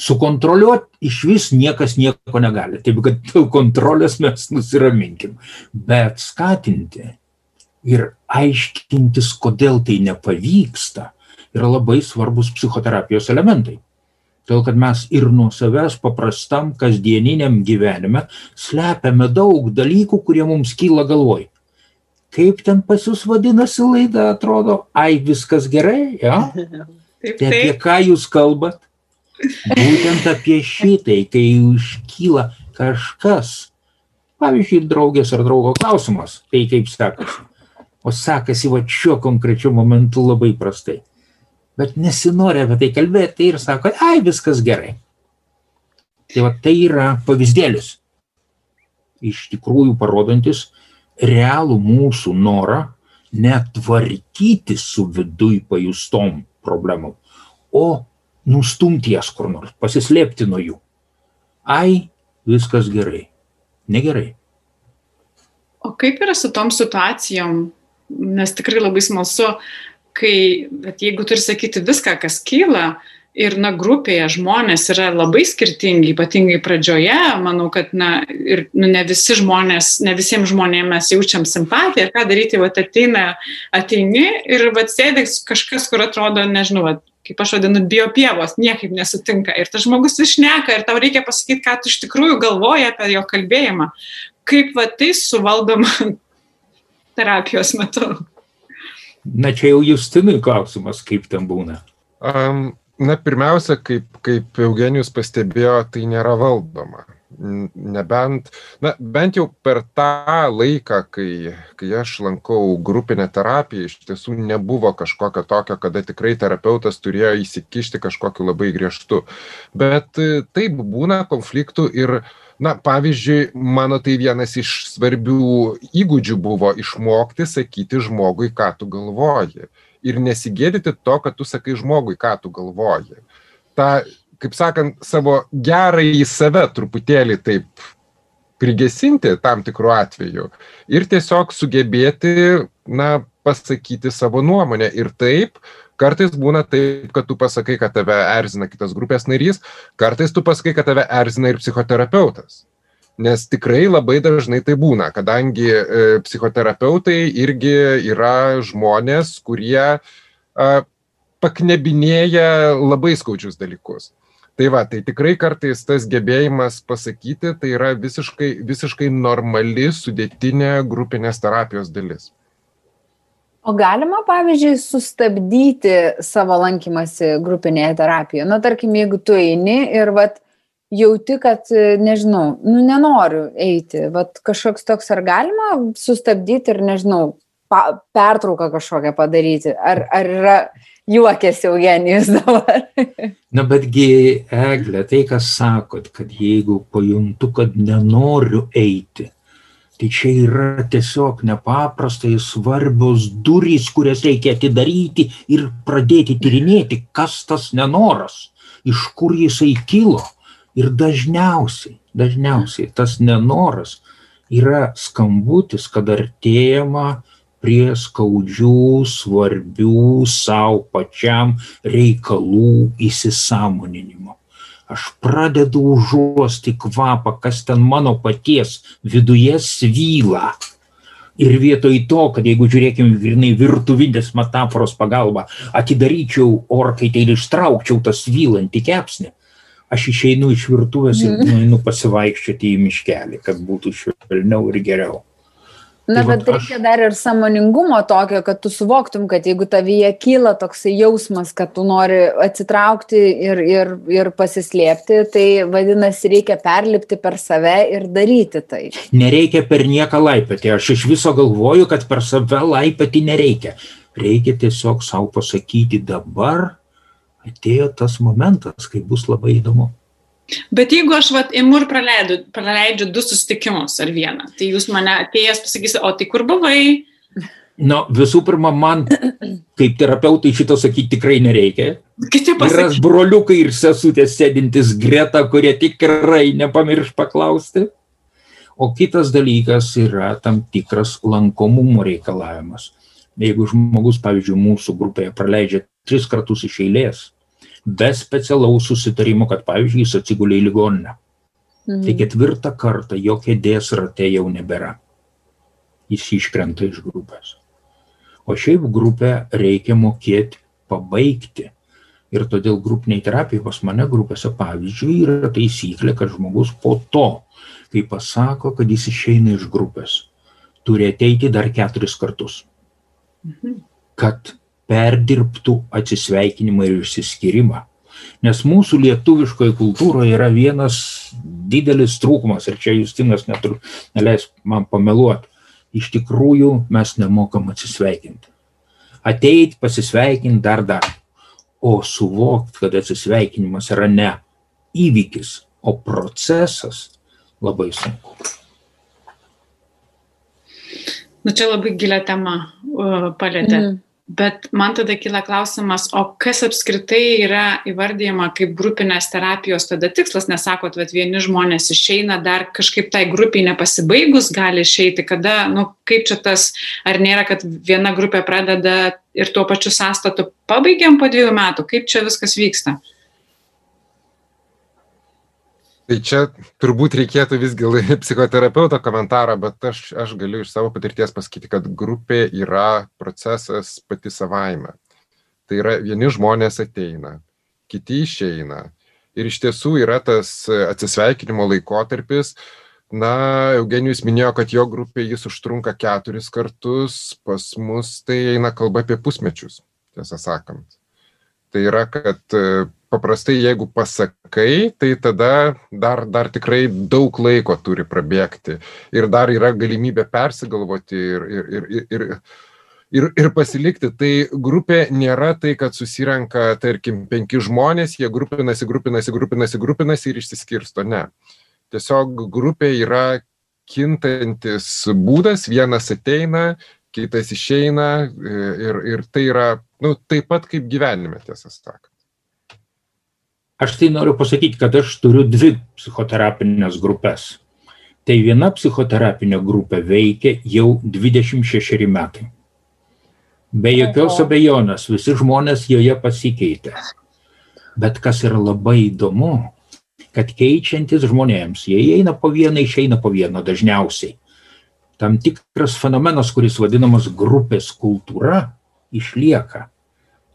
Sukontroliuoti iš vis niekas nieko negali, taip kad dėl kontrolės mes nusiraminkim, bet skatinti ir aiškintis, kodėl tai nepavyksta, yra labai svarbus psichoterapijos elementai. Todėl, kad mes ir nuo savęs paprastam kasdieniniam gyvenime slepiame daug dalykų, kurie mums kyla galvoj. Kaip ten pas jūs vadinasi laida, atrodo, ai viskas gerai, ja? *laughs* Taip, tai apie ką jūs kalbat? Būtent apie šitai, kai iškyla kažkas, pavyzdžiui, draugės ar draugo klausimas, tai kaip sekasi. O sekasi va šiuo konkrečiu momentu labai prastai bet nesinori apie tai kalbėti tai ir sako, ai, viskas gerai. Tai va tai yra pavyzdėlis, iš tikrųjų parodantis realų mūsų norą netvarkyti su viduj pajustom problemom, o nustumti jas kur nors, pasislėpti nuo jų. Ai, viskas gerai. Negerai. O kaip yra su tom situacijom, nes tikrai labai smalsu, kai, bet jeigu turi sakyti viską, kas kyla, ir, na, grupėje žmonės yra labai skirtingi, ypatingai pradžioje, manau, kad, na, ir nu, ne visi žmonės, ne visiems žmonėms mes jaučiam simpatiją, ką daryti, va, ateina, ateini ir, va, sėdė kažkas, kur atrodo, nežinau, va, kaip aš vadinu, bio pievos, niekaip nesutinka. Ir tas žmogus išneka ir tau reikia pasakyti, ką tu iš tikrųjų galvoji apie jo kalbėjimą. Kaip va tai suvaldoma *laughs* terapijos metu. Na čia jau Justinui klausimas, kaip ten būna. Um, na, pirmiausia, kaip, kaip Eugenijus pastebėjo, tai nėra valdoma. Nebent, na, bent jau per tą laiką, kai, kai aš lankau grupinę terapiją, iš tiesų nebuvo kažkokio tokio, kada tikrai terapeutas turėjo įsikišti kažkokiu labai griežtu. Bet taip būna konfliktų ir uh, na pavyzdžiui mano tai vienas iš svarbių įgūdžių buvo išmokti sakyti žmogui ką tu galvoji. Ir nesigėdyti to kad tu sakai žmogui ką tu galvoji. Tą kaip sakant savo gerąjį save truputėlį taip prigesinti tam tikru atveju. Ir tiesiog sugebėti na pasakyti savo nuomonę. Ir taip Kartais būna taip, kad tu pasakai, kad tave erzina kitas grupės narys, kartais tu pasakai, kad tave erzina ir psichoterapeutas. Nes tikrai labai dažnai tai būna, kadangi e, psichoterapeutai irgi yra žmonės, kurie a, paknebinėja labai skaudžius dalykus. Tai va, tai tikrai kartais tas gebėjimas pasakyti, tai yra visiškai, visiškai normali, sudėtinė grupinės terapijos dalis. O galima, pavyzdžiui, sustabdyti savo lankymasi grupinėje terapijoje? Na, tarkim, jeigu tu eini ir vat, jauti, kad, nežinau, nu, nenoriu eiti, vat, kažkoks toks, ar galima sustabdyti ir, nežinau, pa, pertrauką kažkokią padaryti? Ar, ar yra juokės Eugenijus dabar? *laughs* Na, betgi, Eglė, tai, kas sakot, kad jeigu pajuntu, kad nenoriu eiti, Tai čia yra tiesiog nepaprastai svarbios durys, kurias reikia atidaryti ir pradėti tyrinėti, kas tas nenoras, iš kur jisai kilo. Ir dažniausiai, dažniausiai tas nenoras yra skambutis, kad artėjama prie skaudžių, svarbių savo pačiam reikalų įsisamoninimo aš pradedu užuosti kvapą, kas ten mano paties viduje svyla. Ir vietoj to, kad jeigu žiūrėkime grinai virtuvinės metaforos pagalba, atidaryčiau orkaitę ir ištraukčiau tą svylantį kepsnį, aš išeinu iš virtuvės ir mhm. nueinu pasivaikščioti į miškelį, kad būtų švelniau ir geriau. Na, Tai bet reikia dar ir samoningumo tokio, kad tu suvoktum, kad jeigu tavyje kyla toksai jausmas, kad tu nori atsitraukti ir, ir, ir pasislėpti, tai vadinasi, reikia perlipti per save ir daryti tai. Nereikia per nieką laipėti. Aš iš viso galvoju, kad per save laipėti nereikia. Reikia tiesiog savo pasakyti dabar atėjo tas momentas, kai bus labai įdomu. Bet jeigu aš vat, imu ir praleidžiu, praleidžiu du susitikimus ar vieną, tai jūs mane atėjęs pasakysite, o tai kur buvai? Na, visų pirma, man kaip terapeutai šito sakyti tikrai nereikia. Kiti Yra pasakys. broliukai ir sesutės sėdintis greta, kurie tikrai nepamirš paklausti. O kitas dalykas yra tam tikras lankomumo reikalavimas. Jeigu žmogus, pavyzdžiui, mūsų grupėje praleidžia tris kartus iš eilės, be specialaus susitarimo, kad, pavyzdžiui, jis atsigulė į ligoninę, tai ketvirtą kartą jo kėdės rate jau nebėra. Jis iškrenta iš grupės. O šiaip grupę reikia mokėti pabaigti. Ir todėl grupiniai terapijai pas mane grupėse, pavyzdžiui, yra taisyklė, kad žmogus po to, kai pasako, kad jis išeina iš grupės, turi ateiti dar keturis kartus, kad perdirbtų atsisveikinimą ir išsiskyrimą. Nes mūsų lietuviškoje kultūroje yra vienas didelis trūkumas, ir čia Justinas netru, neleis man pameluoti. Iš tikrųjų mes nemokam atsisveikinti. Ateit, pasisveikinti dar dar. O suvokti, kad atsisveikinimas yra ne įvykis, o procesas labai sunku. Nu čia labai gilę temą uh, palėtė. Mhm. Bet man tada kyla klausimas, o kas apskritai yra įvardyjama kaip grupinės terapijos tada tikslas, nes sakot, kad vieni žmonės išeina, dar kažkaip tai grupiai nepasibaigus gali išeiti, kada, nu, kaip čia tas, ar nėra, kad viena grupė pradeda ir tuo pačiu sąstatu pabaigiam po dviejų metų, kaip čia viskas vyksta? Tai čia turbūt reikėtų visgi *laughs* psichoterapeuto komentarą, bet aš, aš galiu iš savo patirties pasakyti, kad grupė yra procesas pati savaime. Tai yra vieni žmonės ateina, kiti išeina. Ir iš tiesų yra tas atsisveikinimo laikotarpis. Na, Eugenijus minėjo, kad jo grupė jis užtrunka keturis kartus, pas mus tai eina kalba apie pusmečius, tiesą sakant. Tai yra, kad paprastai jeigu pasakai, tai tada dar, dar tikrai daug laiko turi prabėgti ir dar yra galimybė persigalvoti ir, ir, ir, ir, ir, ir, ir pasilikti. Tai grupė nėra tai, kad susirenka, tarkim, penki žmonės, jie grupinasi, grupinasi, grupinasi, grupinasi ir išsiskirsto. Ne. Tiesiog grupė yra kintantis būdas, vienas ateina, kitas išeina ir, ir tai yra, nu, taip pat kaip gyvenime, tiesą sakant. Aš tai noriu pasakyti, kad aš turiu dvi psichoterapinės grupės. Tai viena psichoterapinė grupė veikia jau 26 metai. Be jokios abejonės, visi žmonės joje pasikeitė. Bet kas yra labai įdomu, kad keičiantis žmonėms, jie įeina po vieną, išeina po vieną dažniausiai. Tam tikras fenomenas, kuris vadinamas grupės kultūra, išlieka.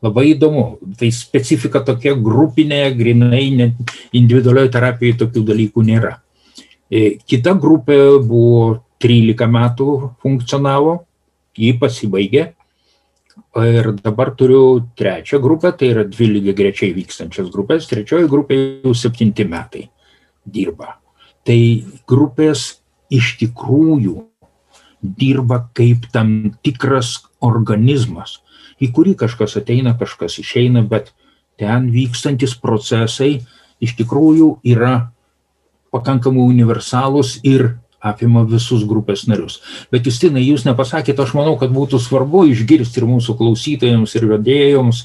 Labai įdomu. Tai specifika tokia grupinė, grinai, net individualioje terapijoje tokių dalykų nėra. E, Kita grupė buvo 13 metų funkcionavo, jį pasibaigė. Ir dabar turiu trečią grupę, tai yra dvi lygiai grečiai vykstančias grupės. Trečioji grupė jau septinti metai dirba. Tai grupės iš tikrųjų dirba kaip tam tikras organizmas, į kurį kažkas ateina, kažkas išeina, bet ten vykstantis procesai iš tikrųjų yra pakankamai universalūs ir apima visus grupės narius. Bet Justinai, jūs nepasakėte, aš manau, kad būtų svarbu išgirsti ir mūsų klausytojams, ir vedėjams,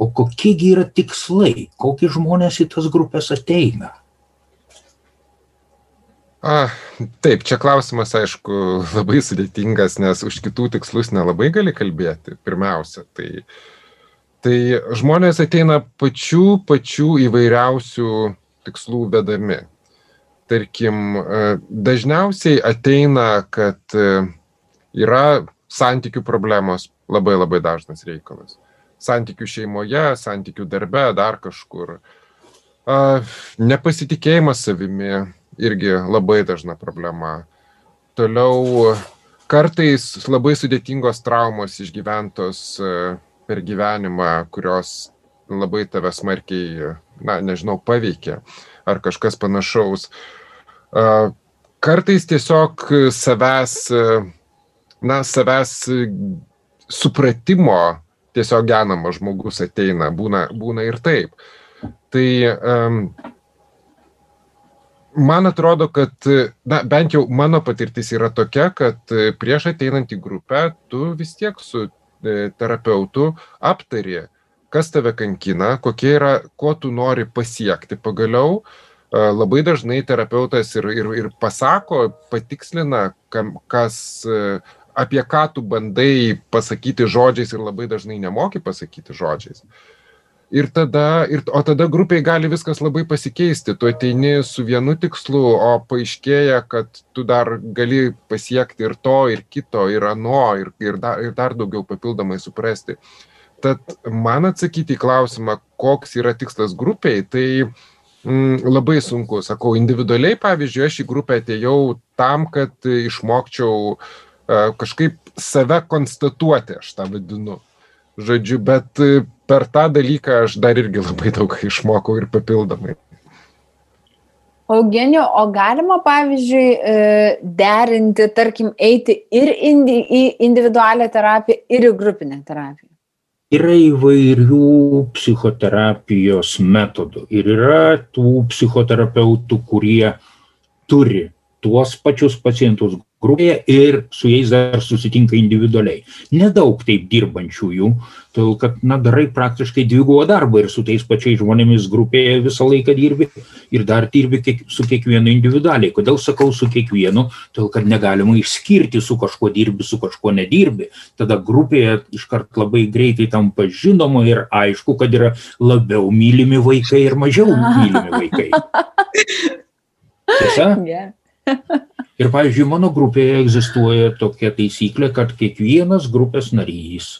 o kokiegi yra tikslai, kokie žmonės į tas grupės ateina. A, taip, čia klausimas, aišku, *laughs* labai sudėtingas, nes už kitų tikslus nelabai gali kalbėti, pirmiausia. Tai, tai žmonės ateina pačių, pačių įvairiausių tikslų vedami. Tarkim, e, dažniausiai ateina, kad e, yra santykių problemos, labai labai dažnas reikalas. Santykių šeimoje, santykių darbe, dar kažkur. Nepasitikėjimas savimi irgi labai dažna problema. Toliau kartais labai sudėtingos traumos išgyventos e, per gyvenimą, kurios labai tave smarkiai, na, nežinau, paveikė ar kažkas panašaus. Kartais tiesiog savęs, na, savęs supratimo tiesiog genamas žmogus ateina, būna, būna ir taip. Tai um, man atrodo, kad, na, bent jau mano patirtis yra tokia, kad prieš ateinant į grupę, tu vis tiek su e, terapeutu aptari, kas tave kankina, kokie yra, ko tu nori pasiekti pagaliau. Labai dažnai terapeutas ir, ir, ir pasako, patikslina, kam, kas, apie ką tu bandai pasakyti žodžiais ir labai dažnai nemoki pasakyti žodžiais. Ir tada, ir, o tada grupiai gali viskas labai pasikeisti. Tu ateini su vienu tikslu, o paaiškėja, kad tu dar gali pasiekti ir to, ir kito, ir ano, ir, ir, dar, ir dar daugiau papildomai suprasti. Tad man atsakyti į klausimą, koks yra tikslas grupiai, tai mm, labai sunku. Sakau, individualiai, pavyzdžiui, aš į grupę atėjau tam, kad išmokčiau uh, kažkaip save konstatuoti, aš tą vadinu. Žodžiu, bet per tą dalyką aš dar irgi labai daug išmokau ir papildomai. Eugenio, o galima, pavyzdžiui, e, derinti, tarkim, eiti ir indi, į individualią terapiją, ir į grupinę terapiją? yra įvairių psichoterapijos metodų ir yra tų psichoterapeutų, kurie turi tuos pačius pacientus grupėje ir su jais dar susitinka individualiai. Nedaug taip dirbančiųjų, todėl kad, na, darai praktiškai dvigubą darbą ir su tais pačiais žmonėmis grupėje visą laiką dirbi ir dar dirbi kiek, su kiekvienu individualiai. Kodėl sakau su kiekvienu? Todėl, kad negalima išskirti, su kažkuo dirbi, su kažkuo nedirbi. Tada grupėje iškart labai greitai tampa žinoma ir aišku, kad yra labiau mylimi vaikai ir mažiau mylimi vaikai. *laughs* Tiesa? Yeah. *laughs* Ir, pavyzdžiui, mano grupėje egzistuoja tokia taisyklė, kad kiekvienas grupės narys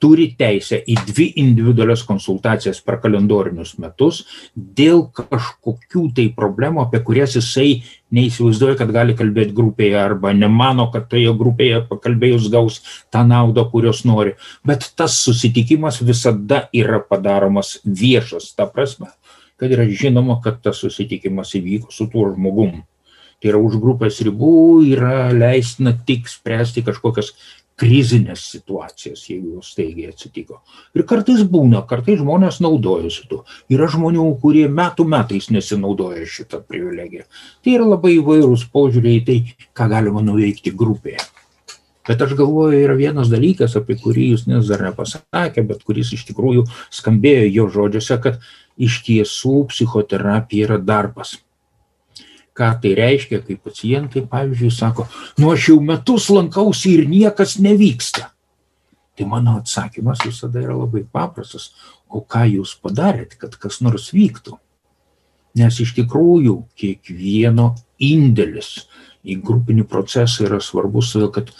turi teisę į dvi individualias konsultacijas per kalendorinius metus dėl kažkokių tai problemų, apie kurias jisai neįsivaizduoja, kad gali kalbėti grupėje arba nemano, kad toje grupėje pakalbėjus gaus tą naudą, kurios nori. Bet tas susitikimas visada yra padaromas viešas, ta prasme, kad yra žinoma, kad tas susitikimas įvyko su tuo žmogum tai yra už grupės ribų yra leistina tik spręsti kažkokias krizinės situacijas, jeigu jos staigiai atsitiko. Ir kartais būna, kartais žmonės naudojasi tuo. Yra žmonių, kurie metų metais nesinaudoja šitą privilegiją. Tai yra labai įvairūs požiūriai į tai, ką galima nuveikti grupėje. Bet aš galvoju, yra vienas dalykas, apie kurį jūs nes dar nepasakė, bet kuris iš tikrųjų skambėjo jo žodžiuose, kad iš tiesų psichoterapija yra darbas ką tai reiškia, kai pacientai, pavyzdžiui, sako, nu aš jau metus lankausi ir niekas nevyksta. Tai mano atsakymas visada yra labai paprastas. O ką jūs padarėt, kad kas nors vyktų? Nes iš tikrųjų kiekvieno indėlis į grupinį procesą yra svarbus, todėl kad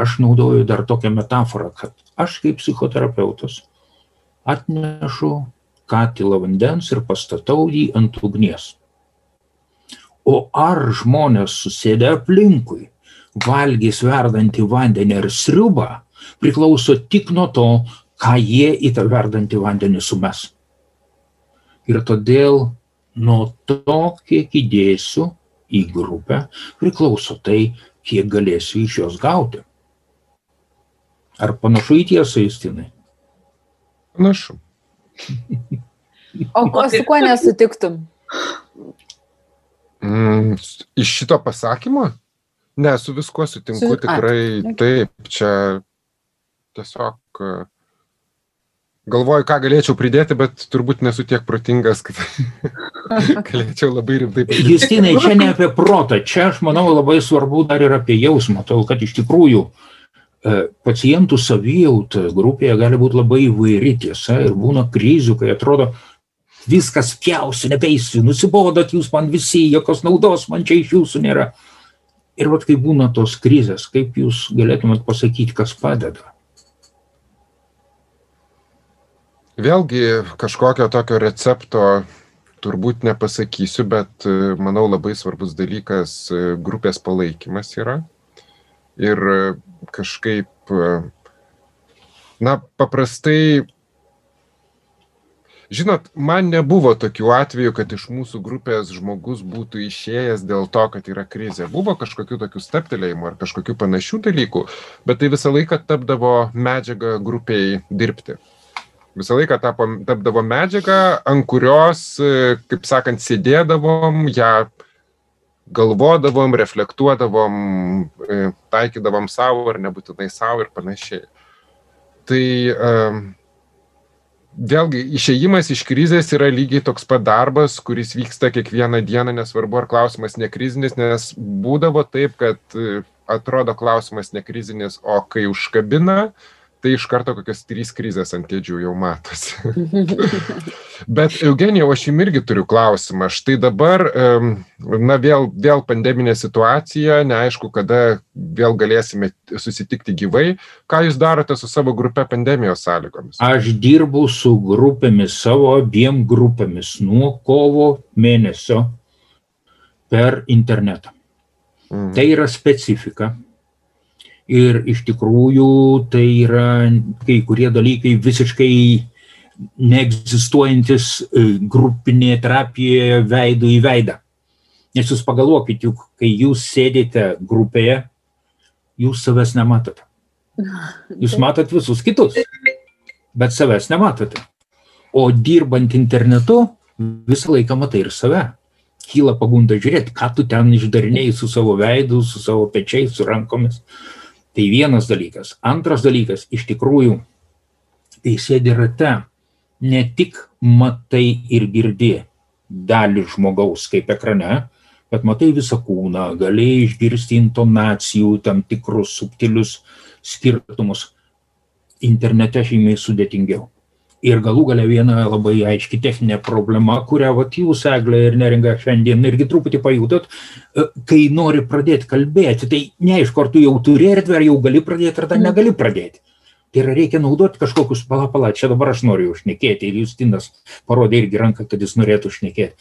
aš naudoju dar tokią metaforą, kad aš kaip psichoterapeutas atnešu katilą vandens ir pastatau jį ant ugnies o ar žmonės susėdę aplinkui valgys verdantį vandenį ar sriubą, priklauso tik nuo to, ką jie į tą verdantį vandenį sumes. Ir todėl nuo to, kiek įdėsiu į grupę, priklauso tai, kiek galėsiu iš jos gauti. Ar panašu į tiesą, Justinai? Panašu. O ko, su kuo nesutiktum? Mm, iš šito pasakymo? Ne, su viskuo sutinku su... tikrai. A, taip, čia tiesiog e, galvoju, ką galėčiau pridėti, bet turbūt nesu tiek protingas, kad *laughs* galėčiau labai rimtai pridėti. Justinai, čia ne apie protą, čia aš manau labai svarbu dar ir apie jausmą, todėl kad iš tikrųjų e, pacientų savijauta grupėje gali būti labai įvairi tiesa ir būna krizių, kai atrodo, viskas pjausiu, nebeisiu, nusibodot jūs man visi, jokios naudos man čia iš jūsų nėra. Ir vat kai būna tos krizės, kaip jūs galėtumėt pasakyti, kas padeda? Vėlgi kažkokio tokio recepto turbūt nepasakysiu, bet manau labai svarbus dalykas grupės palaikymas yra. Ir kažkaip, na, paprastai Žinot, man nebuvo tokių atvejų, kad iš mūsų grupės žmogus būtų išėjęs dėl to, kad yra krizė. Buvo kažkokių tokių steptelėjimų ar kažkokių panašių dalykų, bet tai visą laiką tapdavo medžiaga grupiai dirbti. Visą laiką tapo, tapdavo medžiaga, ant kurios, kaip sakant, sėdėdavom, ją galvodavom, reflektuodavom, taikydavom savo ar nebūtinai savo ir panašiai. Tai um, vėlgi išėjimas iš krizės yra lygiai toks pat darbas, kuris vyksta kiekvieną dieną, nesvarbu ar klausimas nekrizinis, nes būdavo taip, kad e, atrodo klausimas nekrizinis, o kai užkabina, tai iš karto kokios trys krizės ant kėdžių jau matosi. *laughs* Bet Eugenijau, aš jums irgi turiu klausimą. Štai dabar, na vėl, vėl pandeminė situacija, neaišku, kada vėl galėsime susitikti gyvai. Ką jūs darote su savo grupe pandemijos sąlygomis? Aš dirbu su grupėmis, savo abiem grupėmis nuo kovo mėnesio per internetą. Mm. Tai yra specifika ir iš tikrųjų tai yra kai kurie dalykai visiškai neegzistuojantis e, grupinėje terapijoje veidų į veidą. Nes jūs pagalvokit, juk kai jūs sėdite grupėje, jūs savęs nematote. Jūs matot visus kitus, bet savęs nematote. O dirbant internetu, visą laiką matai ir save. Kyla pagunda žiūrėti, ką tu ten išdarinėjai su savo veidu, su savo pečiais, su rankomis. Tai vienas dalykas. Antras dalykas, iš tikrųjų, kai sėdi rate, ne tik matai ir girdi dalį žmogaus kaip ekrane, bet matai visą kūną, galėjai išgirsti intonacijų, tam tikrus subtilius skirtumus. Internete žymiai sudėtingiau. Ir galų galia viena labai aiški techninė problema, kurią vat, jūs, Eglė ir Neringa, šiandien irgi truputį pajutot, e, kai nori pradėti kalbėti, tai neaišku, ar tu jau turi erdvę, ar jau gali pradėti, ar dar mhm. negali pradėti. Tai yra reikia naudoti kažkokius palapalą, čia dabar aš noriu užnekėti ir Justinas parodė irgi ranką, kad jis norėtų užnekėti.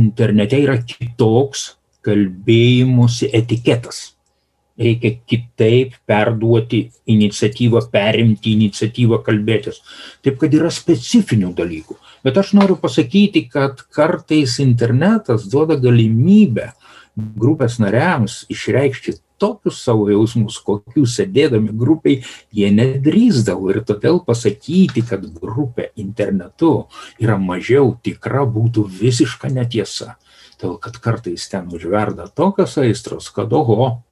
Internete yra kitoks kalbėjimusi etiketas reikia kitaip perduoti iniciatyvą, perimti iniciatyvą kalbėtis. Taip kad yra specifinių dalykų. Bet aš noriu pasakyti, kad kartais internetas duoda galimybę grupės nariams išreikšti tokius savo jausmus, kokių sėdėdami grupiai jie nedrįsdavo. Ir todėl pasakyti, kad grupė internetu yra mažiau tikra, būtų visiška netiesa. Todėl, kad kartais ten užverda tokios aistros, kad oho,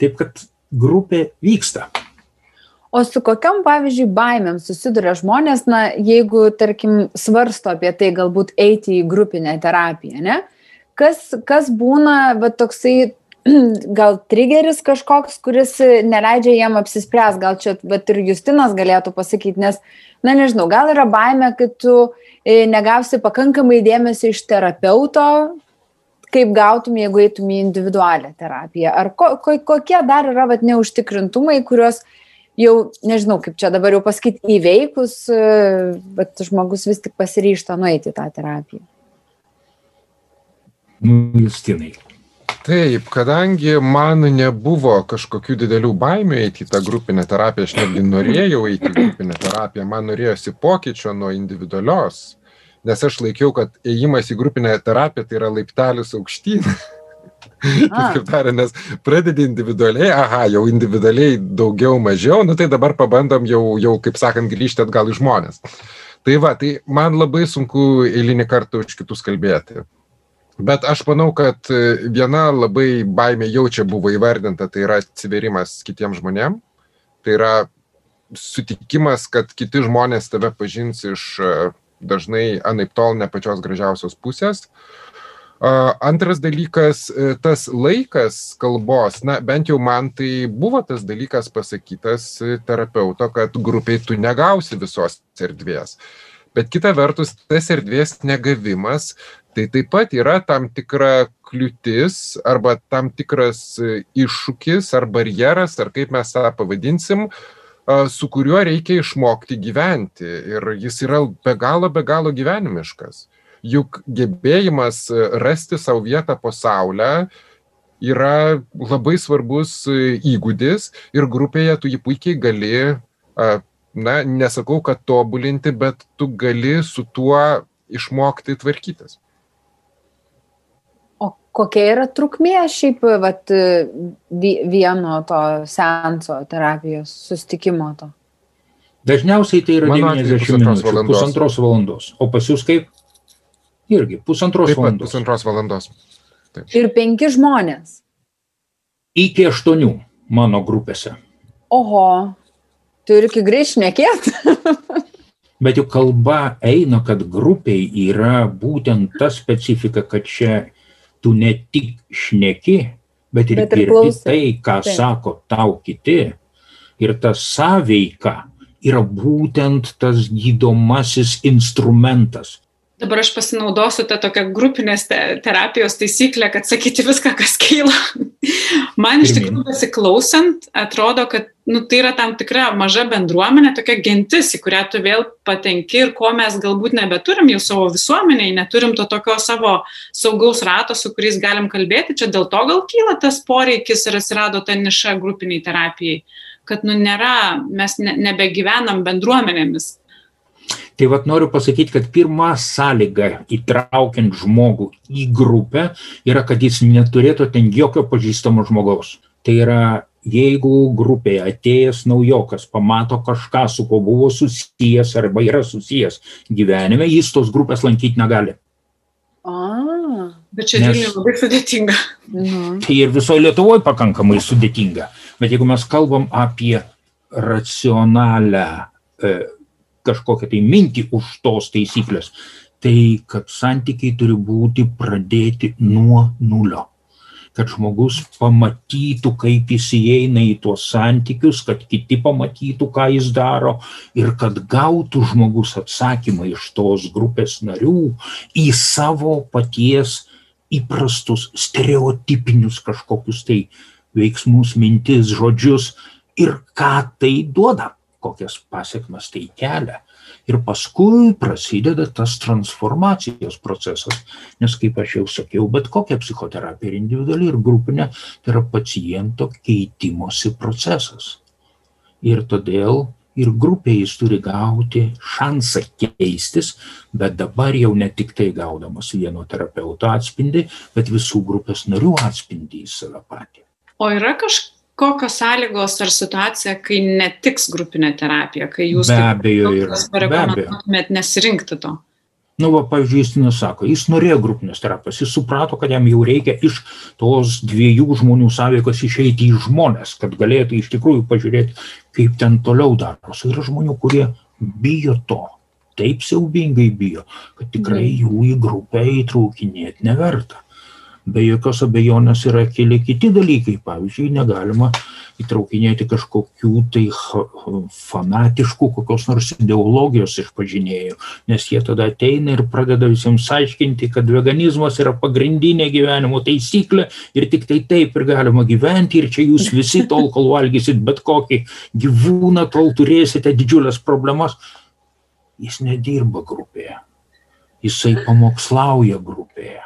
Taip kad grupė vyksta. O su kokiam, pavyzdžiui, baimėm susiduria žmonės, na, jeigu, tarkim, svarsto apie tai galbūt eiti į grupinę terapiją, ne? Kas, kas būna, va, toksai, *clears throat* gal trigeris kažkoks, kuris neleidžia jiem apsispręs, gal čia, va, ir Justinas galėtų pasakyti, nes, na, nežinau, gal yra baime, kad tu e, negausi pakankamai dėmesio iš terapeuto, kaip gautum, jeigu eitum į individualią terapiją? Ar ko, ko, kokie dar yra vat, neužtikrintumai, kuriuos jau, nežinau, kaip čia dabar jau pasakyti, įveikus, bet žmogus vis tik pasiryšta nueiti tą terapiją? Nu, Justinai. Taip, kadangi man nebuvo kažkokių didelių baimių eiti į tą grupinę terapiją, aš netgi norėjau eiti į grupinę terapiją, man norėjosi pokyčio nuo individualios nes aš laikiau, kad ėjimas į grupinę terapiją tai yra laiptelis aukštyn. *laughs* Kaip tariant, nes pradedi individualiai, aha, jau individualiai daugiau mažiau, nu tai dabar pabandom jau, jau kaip sakant, grįžti atgal į žmonės. Tai va, tai man labai sunku eilinį kartą už kitus kalbėti. Bet aš manau, kad viena labai baimė jau čia buvo įvardinta, tai yra atsiverimas kitiems žmonėms. Tai yra sutikimas, kad kiti žmonės tave pažins iš dažnai anaip tol ne pačios gražiausios pusės. Antras dalykas, e, tas laikas kalbos, na bent jau man tai buvo tas dalykas pasakytas e, terapeuto, kad grupiai tu negausi visos erdvės. Bet kita vertus, tas erdvės negavimas, tai taip pat yra tam tikra kliūtis arba tam tikras e, iššūkis ar barjeras, ar kaip mes tą pavadinsim, uh, su kuriuo reikia išmokti gyventi. Ir jis yra be galo, be galo gyvenimiškas. Juk gebėjimas rasti savo vietą po saulę yra labai svarbus įgūdis ir grupėje tu jį puikiai gali, na, nesakau, kad tobulinti, bet tu gali su tuo išmokti tvarkytis. Kokia yra trukmė šiaip vat, vieno to senso terapijos sustikimo to? Dažniausiai tai yra Mano 90 minučių, valandos. pusantros valandos. O pas jūs kaip? Irgi pusantros Taip, valandos. Pusantros valandos. Taip. Ir penki žmonės. Iki aštuonių mano grupėse. Oho, turi iki greit šnekėti. *laughs* Bet juk kalba eina, kad grupiai yra būtent ta specifika, kad čia tu ne tik šneki, bet ir, bet ir girdi tai, ką Taip. sako tau kiti. Ir ta sąveika yra būtent tas gydomasis instrumentas. Dabar aš pasinaudosiu tą tokią grupinės te terapijos taisyklę, kad sakyti viską, kas keila. *laughs* Man iš tikrųjų besiklausant, atrodo, kad nu, tai yra tam tikra maža bendruomenė, tokia gentis, į kurią tu vėl patenki ir ko mes galbūt nebeturim jau savo visuomeniai, neturim to tokio savo saugaus rato, su kuriais galim kalbėti. Čia dėl to gal kyla tas poreikis ir atsirado ta niša grupiniai terapijai kad nu nėra, mes ne, nebegyvenam bendruomenėmis. Tai vad noriu pasakyti, kad pirma sąlyga įtraukiant žmogų į grupę yra, kad jis neturėtų ten jokio pažįstamo žmogaus. Tai yra, jeigu grupėje atėjęs naujokas pamato kažką, su kuo buvo susijęs arba yra susijęs gyvenime, jis tos grupės lankyti negali. A, bet čia Nes, labai sudėtinga. Nu. Tai ir visoje Lietuvoje pakankamai sudėtinga. Bet jeigu mes kalbam apie racionalią e, kažkokią tai mintį už tos taisyklės, tai kad santykiai turi būti pradėti nuo nulio. Kad žmogus pamatytų, kaip jis įeina į tuos santykius, kad kiti pamatytų, ką jis daro ir kad gautų žmogus atsakymą iš tos grupės narių į savo paties įprastus stereotipinius kažkokius tai veiksmus, mintis, žodžius ir ką tai duoda, kokias pasiekmes tai kelia. Ir paskui prasideda tas transformacijos procesas, nes kaip aš jau sakiau, bet kokia psichoterapija ir individuali, ir grupinė, tai yra paciento keitimosi procesas. Ir todėl ir grupė jis turi gauti šansą keistis, bet dabar jau ne tik tai gaudamas vieno terapeuto atspindį, bet visų grupės narių atspindį į save patį. O yra kažkokios sąlygos ar situacija, kai netiks grupinė terapija, kai jūs be abejo. Parekomenduotumėt nesirinkti to? Nu, va, pavyzdžiui, Justinas sako, jis norėjo grupinės terapijos, jis suprato, kad jam jau reikia iš tos dviejų žmonių sąveikos išeiti į žmonės, kad galėtų iš tikrųjų pažiūrėti, kaip ten toliau darosi. Yra žmonių, kurie bijo to, taip siaubingai bijo, kad tikrai mhm. jų į grupę įtraukinėti neverta be jokios abejonės yra keli kiti dalykai. Pavyzdžiui, negalima įtraukinėti kažkokių tai fanatiškų kokios nors ideologijos išpažinėjų, nes jie tada ateina ir pradeda visiems aiškinti, kad veganizmas yra pagrindinė gyvenimo taisyklė ir tik tai taip ir galima gyventi ir čia jūs visi tol, kol valgysit bet kokį gyvūną, tol turėsite didžiulės problemas. Jis nedirba grupėje, jisai pamokslauja grupėje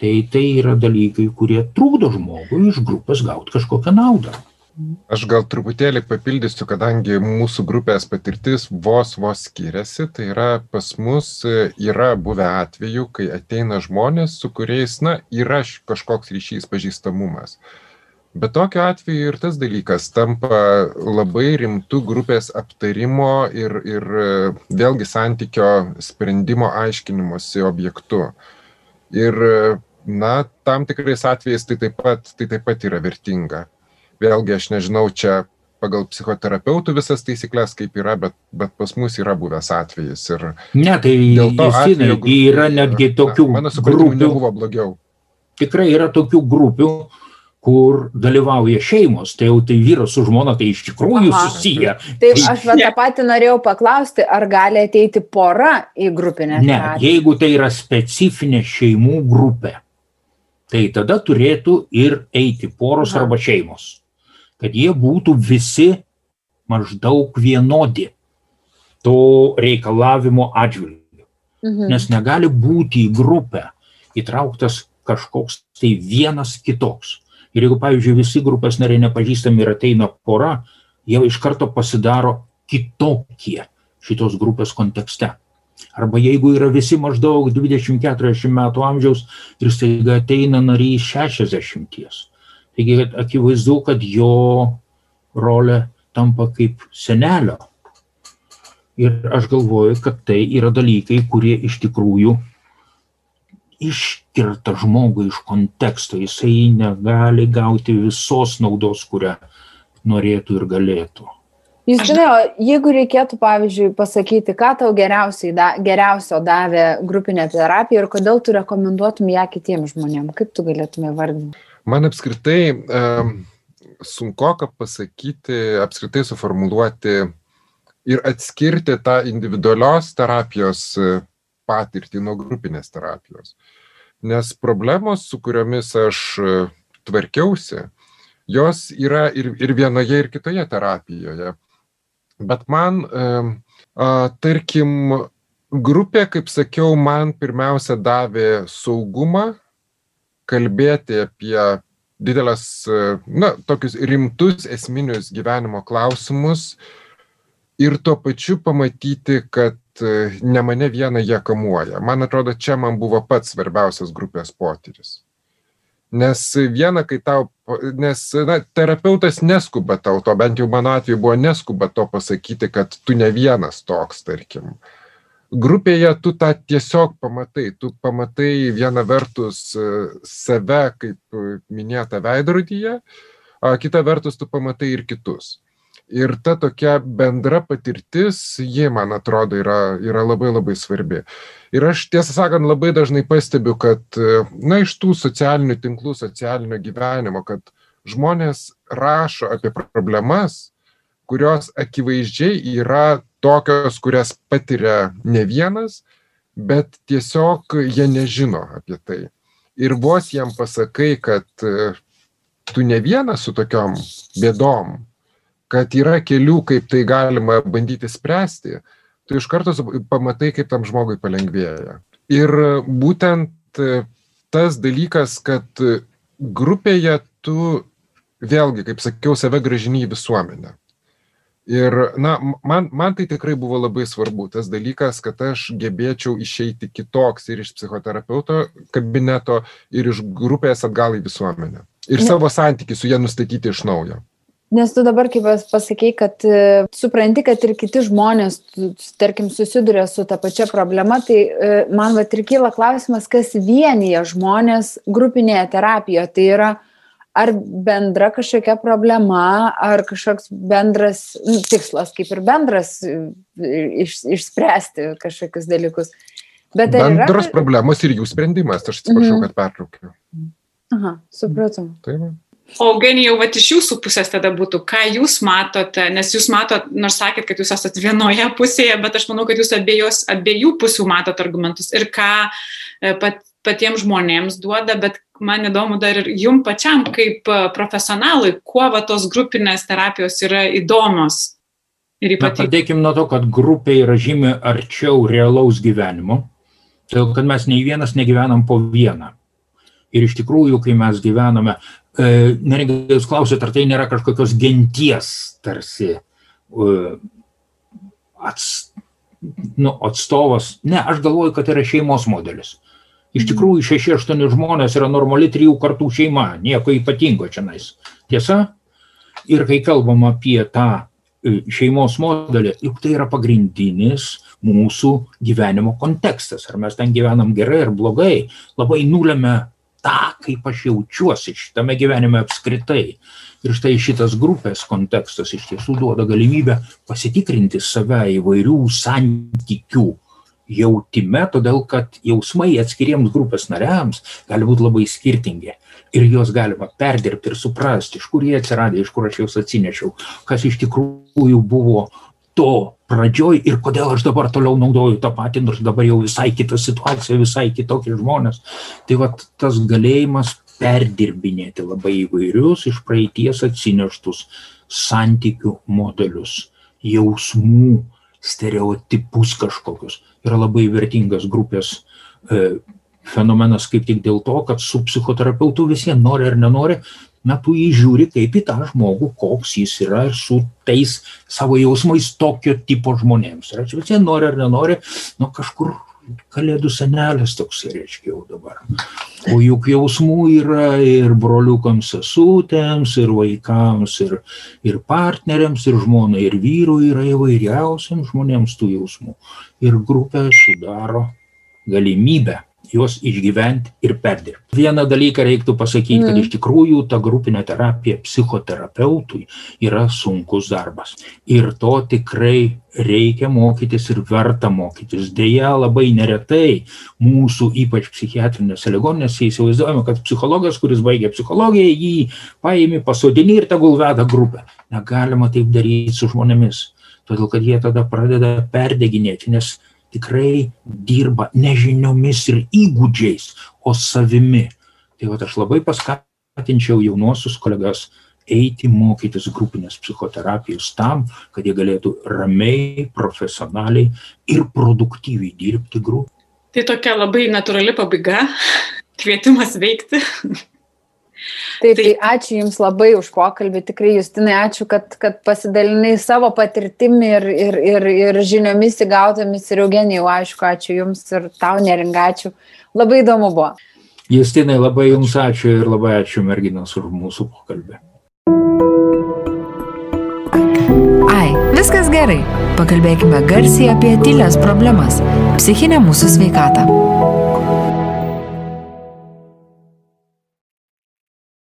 tai tai yra dalykai, kurie trukdo žmogui iš grupės gauti kažkokią naudą. Aš gal truputėlį papildysiu, kadangi mūsų grupės patirtis vos vos skiriasi, tai yra pas mus yra buvę atvejų, kai ateina žmonės, su kuriais, na, yra kažkoks ryšys pažįstamumas. Bet tokiu atveju ir tas dalykas tampa labai rimtų grupės aptarimo ir, ir vėlgi santykio sprendimo aiškinimuose objektu. Ir na, tam tikrais atvejais tai taip pat, tai taip pat yra vertinga. Vėlgi, aš nežinau, čia pagal psichoterapeutų visas taisyklės kaip yra, bet, bet pas mus yra buvęs atvejis. Ir ne, tai dėl to atveju, yra netgi tokių na, mano grupių. Nebuvo blogiau. Tikrai yra tokių grupių, kur dalyvauja šeimos, tai jau tai vyras su žmona, tai iš tikrųjų Aha. susiję. Taip, aš va, tą patį norėjau paklausti, ar gali ateiti pora į grupinę? Ne, jeigu tai yra specifinė šeimų grupė, tai tada turėtų ir eiti poros Aha. arba šeimos, kad jie būtų visi maždaug vienodi to reikalavimo atžvilgiu. Mhm. Nes negali būti į grupę įtrauktas kažkoks tai vienas kitoks. Ir jeigu, pavyzdžiui, visi grupės nariai nepažįstami ir ateina pora, jie iš karto pasidaro kitokie šitos grupės kontekste. Arba jeigu yra visi maždaug 20-40 metų amžiaus ir staiga ateina narys 60. Taigi akivaizdu, kad jo rolė tampa kaip senelio. Ir aš galvoju, kad tai yra dalykai, kurie iš tikrųjų iškirta žmogų iš konteksto, jisai negali gauti visos naudos, kurią norėtų ir galėtų. Jūs žinai, jeigu reikėtų, pavyzdžiui, pasakyti, ką tau geriausiai da, geriausio davė grupinė terapija ir kodėl tu rekomenduotum ją kitiems žmonėms, kaip tu galėtume vardinti? Man apskritai um, sunku ką pasakyti, apskritai suformuluoti ir atskirti tą individualios terapijos patirtį nuo grupinės terapijos. Nes problemos, su kuriomis aš e, tvarkiausi, jos yra ir, ir vienoje, ir kitoje terapijoje. Bet man, tarkim, grupė, kaip sakiau, man pirmiausia davė saugumą kalbėti apie didelės, e, na, tokius rimtus esminius gyvenimo klausimus ir tuo pačiu pamatyti, kad E, ne mane vieną jie kamuoja. Man atrodo, čia man buvo pats svarbiausias grupės potyris. Nes viena, kai tau, nes na, terapeutas neskuba tau to, bent jau mano atveju buvo neskuba to pasakyti, kad tu ne vienas toks, tarkim. Grupėje tu tą tiesiog pamatai, tu pamatai vieną vertus e, save, kaip minėta veidrodyje, kita vertus tu pamatai ir kitus ir ta tokia bendra patirtis, ji, man atrodo, yra, yra labai labai svarbi. Ir aš tiesą sakant labai dažnai pastebiu, kad, na, iš tų socialinių tinklų, socialinio gyvenimo, kad žmonės rašo apie problemas, kurios akivaizdžiai yra tokios, kurias patiria ne vienas, bet tiesiog jie nežino apie tai. Ir vos jam pasakai, kad tu ne vienas su tokiom bėdom, kad yra kelių, kaip tai galima bandyti spręsti, tu iš karto pamatai, kaip tam žmogui palengvėja. Ir būtent e, tas dalykas, kad grupėje tu vėlgi, kaip sakiau, save gražini į visuomenę. Ir, na, man, man tai tikrai buvo labai svarbu, tas dalykas, kad aš gebėčiau išeiti kitoks ir iš psichoterapeuto kabineto, ir iš grupės atgal į visuomenę. Ir savo santykių su jie nustatyti iš naujo. Nes tu dabar, kaip pasakei, kad e, supranti, kad ir kiti žmonės, tarkim, susiduria su ta pačia problema, tai e, man va ir kyla klausimas, kas vienyje žmonės grupinėje terapijoje. Tai yra ar bendra kažkokia problema, ar kažkoks bendras nu, tikslas, kaip ir bendras e, iš, išspręsti kažkokius dalykus. Bet bendros yra... problemos ir jų sprendimas, aš atsiprašau, mm. kad pertraukiau. Aha, supratau. Taip. O Eugenijau, va iš jūsų pusės tada būtų, ką jūs matote, nes jūs matot, nors sakėt, kad jūs esate vienoje pusėje, bet aš manau, kad jūs abiejos, abiejų pusių matot argumentus ir ką e, pat, patiems žmonėms duoda, bet man įdomu dar ir jum pačiam kaip e, profesionalui, kuo va tos grupinės terapijos yra įdomios. Ir ypatingai. Pradėkime nuo to, kad grupė yra žymiai arčiau realaus gyvenimo, todėl kad mes nei vienas negyvenam po vieną. Ir iš tikrųjų, kai mes gyvename, Neringa, jūs klausėte, ar tai nėra kažkokios genties tarsi e, ats, nu, atstovas. Ne, aš galvoju, kad yra šeimos modelis. Iš tikrųjų, šeši, aštuoni žmonės yra normali trijų kartų šeima, nieko ypatingo čia nais. Tiesa? Ir kai kalbam apie tą e, šeimos modelį, juk tai yra pagrindinis mūsų gyvenimo kontekstas. Ar mes ten gyvenam gerai ar blogai, labai nulėmė tą, kaip aš jaučiuosi šitame gyvenime apskritai. Ir štai šitas grupės kontekstas iš tiesų duoda galimybę pasitikrinti save įvairių santykių jautime, todėl kad jausmai atskiriems grupės nariams gali būti labai skirtingi. Ir juos galima perdirbti ir suprasti, iš kur jie atsiradė, iš kur aš juos atsinešiau, kas iš tikrųjų buvo to pradžioj ir kodėl aš dabar toliau naudoju tą patį, nors dabar jau visai kita situacija, visai kitokie žmonės. Tai va tas galėjimas perdirbinėti labai įvairius iš praeities atsineštus santykių modelius, jausmų, stereotipus kažkokius yra labai vertingas grupės e, fenomenas kaip tik dėl to, kad su psichoterapeutu visi nori ar nenori, na, tu jį žiūri kaip į tą žmogų, koks jis yra ir su tais savo jausmais tokio tipo žmonėms. Ir čia visi nori ar nenori, nu kažkur kalėdų senelis toks, reiškia, jau dabar. O juk jausmų yra ir broliukams, sesutėms, ir vaikams, ir, ir partneriams, ir žmonai, ir vyrui yra įvairiausiams žmonėms tų jausmų. Ir grupė sudaro galimybę juos išgyventi ir perdirbti. Vieną dalyką reiktų pasakyti, kad iš tikrųjų ta grupinė terapija psichoterapeutui yra sunkus darbas. Ir to tikrai reikia mokytis ir verta mokytis. Deja, labai neretai mūsų, ypač psichiatrinėse ligoninėse, įsivaizduojame, kad psichologas, kuris baigė psichologiją, jį paėmė, pasodinį ir tegul veda grupę. Negalima taip daryti su žmonėmis, todėl kad jie tada pradeda perdeginėti, nes tikrai dirba ne žiniomis ir įgūdžiais, o savimi. Tai va aš labai paskatinčiau jaunuosius kolegas eiti mokytis grupinės psichoterapijos tam, kad jie galėtų ramiai, profesionaliai ir produktyviai dirbti grupį. Tai tokia labai natūrali pabaiga, kvietimas veikti. Taip, tai ačiū Jums labai už pokalbį, tikrai Justinai, ačiū, kad, kad pasidalinai savo patirtimi ir, ir, ir, ir žiniomis įgautomis ir Eugenijau, aišku, ačiū Jums ir tau neringačių. Labai įdomu buvo. Justinai, labai Jums ačiū ir labai ačiū merginos už mūsų pokalbį. Ai, viskas gerai. Pakalbėkime garsiai apie tylės problemas - psichinę mūsų sveikatą.